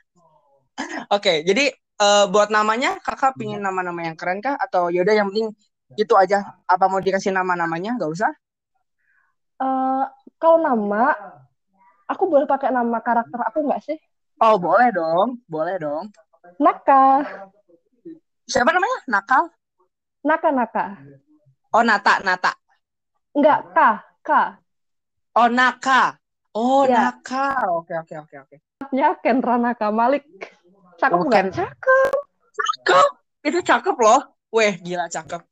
oke. Jadi eh, buat namanya kakak pingin nama-nama yang keren kah? Atau yaudah yang penting gitu aja apa mau dikasih nama-namanya nggak usah Eh, kalau nama, aku boleh pakai nama karakter aku nggak sih? oh boleh dong boleh dong Naka. siapa namanya nakal Naka, Naka. oh Nata Nata Enggak, K. K. Oh, Naka. Oh, Ya. Naka. Oke, oke, oke, oke. Ya, Kendra Naka Malik. Cakep Oh, nggak? Cakep. Cakep. Itu cakep loh. Weh, gila cakep.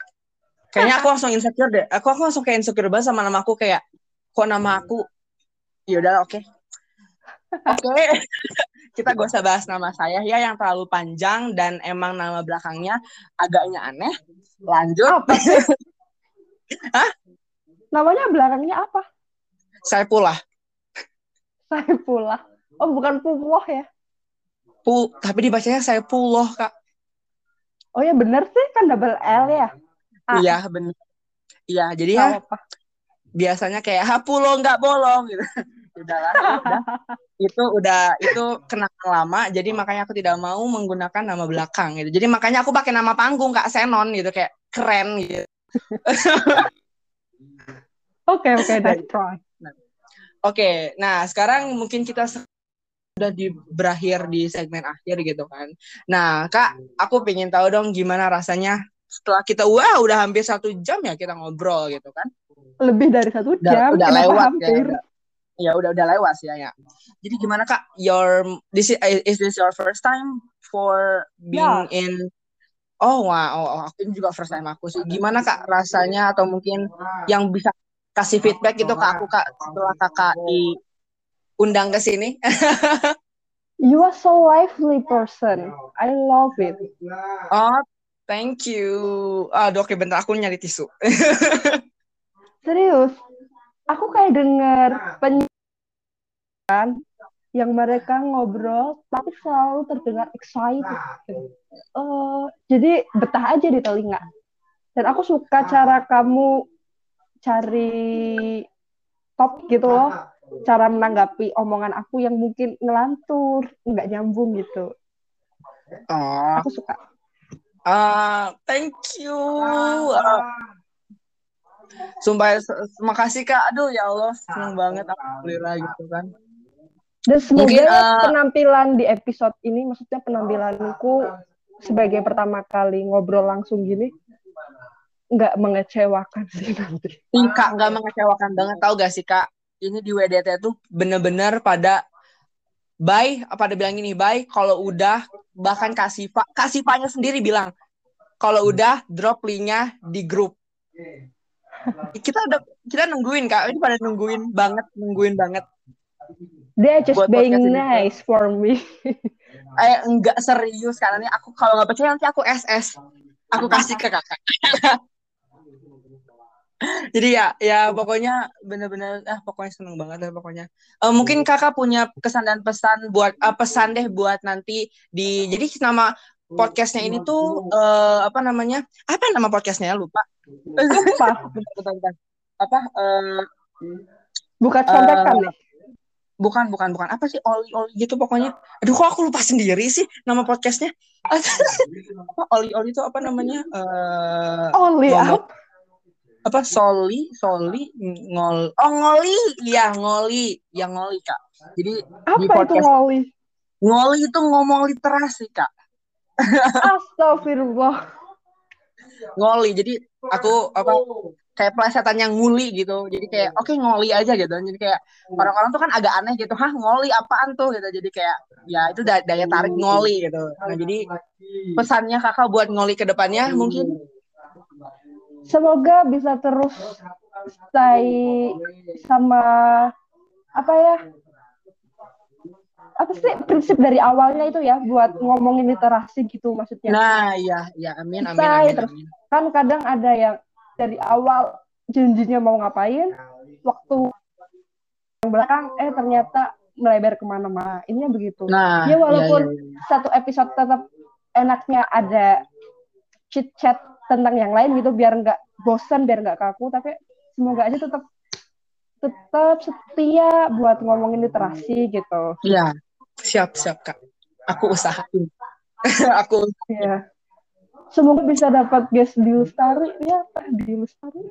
Kayaknya aku langsung insecure deh. Aku aku langsung kayak insecure banget sama nama aku kayak kok nama aku. Ya udah, oke. Oke. kita gak usah bahas nama saya ya yang terlalu panjang dan emang nama belakangnya agaknya aneh. Lanjut. Apa sih? Hah? Namanya belakangnya apa? Saya pula. Saya pula. Oh, bukan Pumoh ya? Pu, tapi dibacanya saya puloh, Kak. Oh ya bener sih, kan double L ya? Ah. Iya, benar. Iya, jadi ya apa? biasanya kayak ha pulo nggak bolong gitu. Udahlah, ya udah. Itu udah itu kenangan lama, jadi makanya aku tidak mau menggunakan nama belakang gitu. Jadi makanya aku pakai nama panggung Kak Senon gitu kayak keren gitu. Oke, oke, that's right. Oke, nah sekarang mungkin kita sudah di berakhir di segmen akhir gitu kan. Nah, Kak, aku pengen tahu dong gimana rasanya setelah kita wah udah hampir satu jam ya kita ngobrol gitu kan. Lebih dari satu Udah, jam, udah kenapa lewat ya. hampir? Udah, ya udah udah lewat ya ya. Jadi gimana Kak? Your this is, is this your first time for being Ya. in Oh wow, oh, oh, aku juga first time aku sih. Gimana Kak rasanya atau mungkin yang bisa kasih feedback gitu ke aku Kak setelah Kakak diundang ke sini? You are so lively person. I love it. Oh, thank you. Aduh, oke bentar aku nyari tisu. Serius, aku kayak denger penyiaran yang mereka ngobrol, tapi selalu terdengar excited. Eh, jadi betah aja di telinga. Dan aku suka cara kamu cari top gitu loh, cara menanggapi omongan aku yang mungkin ngelantur, nggak nyambung gitu. Oh, Aku suka. Ah, thank you. Ah, sumpah, makasih Kak. Aduh, ya Allah, seneng banget alhamdulillah gitu kan. Dan semoga Mungkin, eh, penampilan di episode ini, maksudnya penampilanku sebagai pertama kali ngobrol langsung gini, nggak mengecewakan sih nanti. Ih, Kak, nggak mengecewakan banget. Tahu gak sih, Kak? Ini di WDT tuh bener-bener pada bye, pada bilang ini bye, kalau udah, bahkan Kak Siva, Kak Sivanya sendiri bilang, kalau udah, drop linknya di grup. Kita udah, kita nungguin, Kak. Ini pada nungguin banget, nungguin banget. They're just Buat being podcast ini. nice for me. Eh, enggak serius, karena ini aku, kalau nggak percaya nanti aku SS. Aku kasih ke kakak. Jadi ya, ya pokoknya bener-bener, ah pokoknya seneng banget lah pokoknya. Eh, mungkin kakak punya kesan dan pesan buat, eh, pesan deh buat nanti di, jadi nama podcastnya ini tuh eh, apa namanya? Apa nama podcastnya? Lupa. Apa? Apa? eh, Bukan contekan Eh, deh. bukan, bukan, bukan. Apa sih? Oli, oli gitu pokoknya. Aduh, kok aku lupa sendiri sih nama podcastnya? apa? Oli, oli itu apa namanya? Only ngomong- up. Apa? Soli? Soli? Ngol oh ngoli. Iya ngoli. Yang ngoli kak. Jadi di Apa itu podcast ngoli? ngoli itu ngomong literasi kak. Astagfirullah. ngoli. Jadi aku apa kayak plesetan yang nguli gitu. Jadi kayak oke ngoli aja gitu. Jadi kayak orang-orang tuh kan agak aneh gitu. Hah ngoli apaan tuh? Gitu. Jadi kayak ya itu da- daya tarik ngoli gitu. Nah jadi pesannya kakak buat ngoli ke depannya mungkin Semoga bisa terus stay sama apa ya? Apa sih prinsip dari awalnya itu ya buat ngomongin literasi gitu maksudnya. nah iya iya amin amin Stay amin, terus. amin. Kan kadang ada yang dari awal janjinya mau ngapain, waktu yang belakang eh ternyata melebar ke mana-mana. Ininya begitu. nah Ya walaupun iya, iya. satu episode tetap enaknya ada chit chat tentang yang lain gitu biar nggak bosan biar nggak kaku tapi semoga aja tetap tetap setia buat ngomongin literasi gitu Iya, siap siap kak. Aku usahain. aku ya semoga bisa dapat guest di Lestari ya di Lestari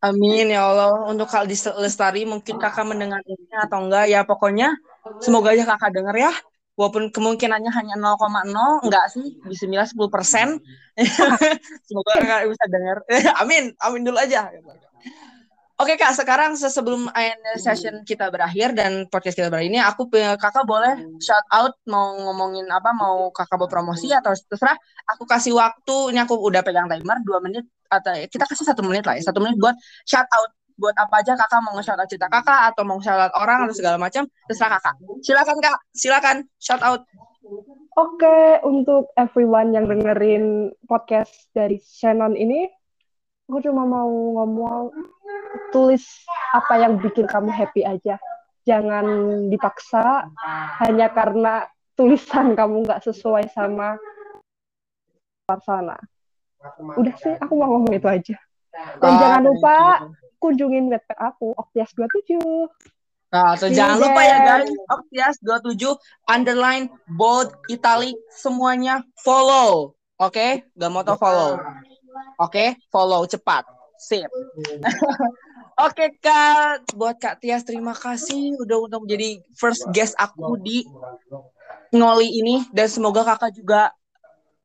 amin ya Allah. Untuk kal di Lestari mungkin kakak mendengar ini atau enggak ya pokoknya semoga aja kakak dengar ya. Walaupun kemungkinannya hanya 0,0 enggak sih, bismillah 10 persen. semoga kakak bisa dengar. amin, amin dulu aja. Oke kak, sekarang se- sebelum session kita berakhir dan podcast kita berakhir ini, aku kakak boleh shout out mau ngomongin apa, mau kakak mau promosi atau terserah. Aku kasih waktu, ini aku udah pegang timer dua menit atau kita kasih satu menit lah ya, satu menit buat shout out buat apa aja kakak mau nge-shout out cerita kakak atau mau nge-shout out orang atau segala macam terserah kakak silakan kak silakan shout out Oke, untuk everyone yang dengerin podcast dari Shannon ini, aku cuma mau ngomong tulis apa yang bikin kamu happy aja. Jangan dipaksa hanya karena tulisan kamu nggak sesuai sama sana. Udah sih, aku mau ngomong itu aja. Dan Ah, jangan lupa. Kunjungin webpage aku, Oktias27. Nah, so See jangan lupa ya guys, Oktias 27 underline bold italic semuanya follow. Oke, gak mau tau follow. Oke, follow cepat. Sip. Oke Kak, buat Kak Tias terima kasih udah untuk menjadi first guest aku di Ngoli ini dan semoga Kakak juga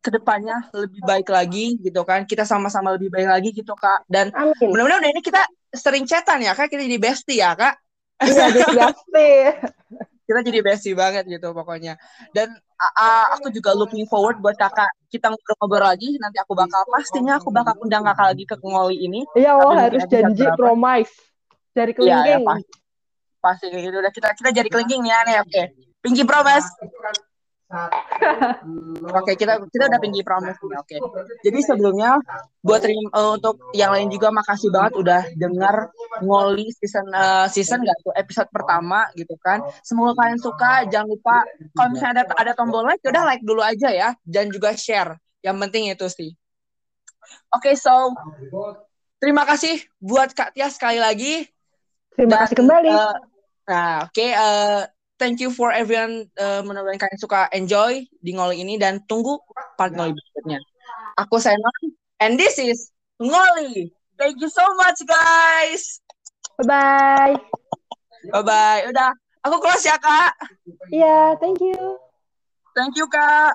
ke depannya lebih baik lagi gitu kan. Kita sama-sama lebih baik lagi gitu Kak. Dan mudah-mudahan udah ini kita sering chatan ya Kak, kita jadi bestie ya Kak. Iya, disgasti. kita jadi bestie banget gitu pokoknya dan uh, aku juga looking forward buat kakak kita ngobrol-ngobrol lagi nanti aku bakal pastinya aku bakal undang kakak lagi ke Ngoli ini Iya, mungkin harus janji berapa? promise dari Iya, ya, kelingking. pasti pasti itu udah kita kita jadi kelingking nih aneh oke pinky promise oke kita kita udah promise nih oke. jadi sebelumnya buat terim- eh, untuk yang lain juga makasih banget udah dengar ngoli season eh, season nggak tuh episode pertama gitu kan. Semoga kalian suka jangan lupa kalau misalnya ada ada tombol like udah like dulu aja ya dan juga share. Yang penting itu sih. Oke so terima kasih buat Kak Tia sekali lagi. Terima dan, kasih kembali. eh, nah, oke. eh, thank you for everyone. eh, mudah-mudahan kalian suka enjoy di ngoli ini dan tunggu part ngoli berikutnya. Aku Senon, and this is ngoli. Thank you so much, guys. Bye-bye. Bye bye. Udah, aku close ya kak. Iya, thank you. Thank you kak.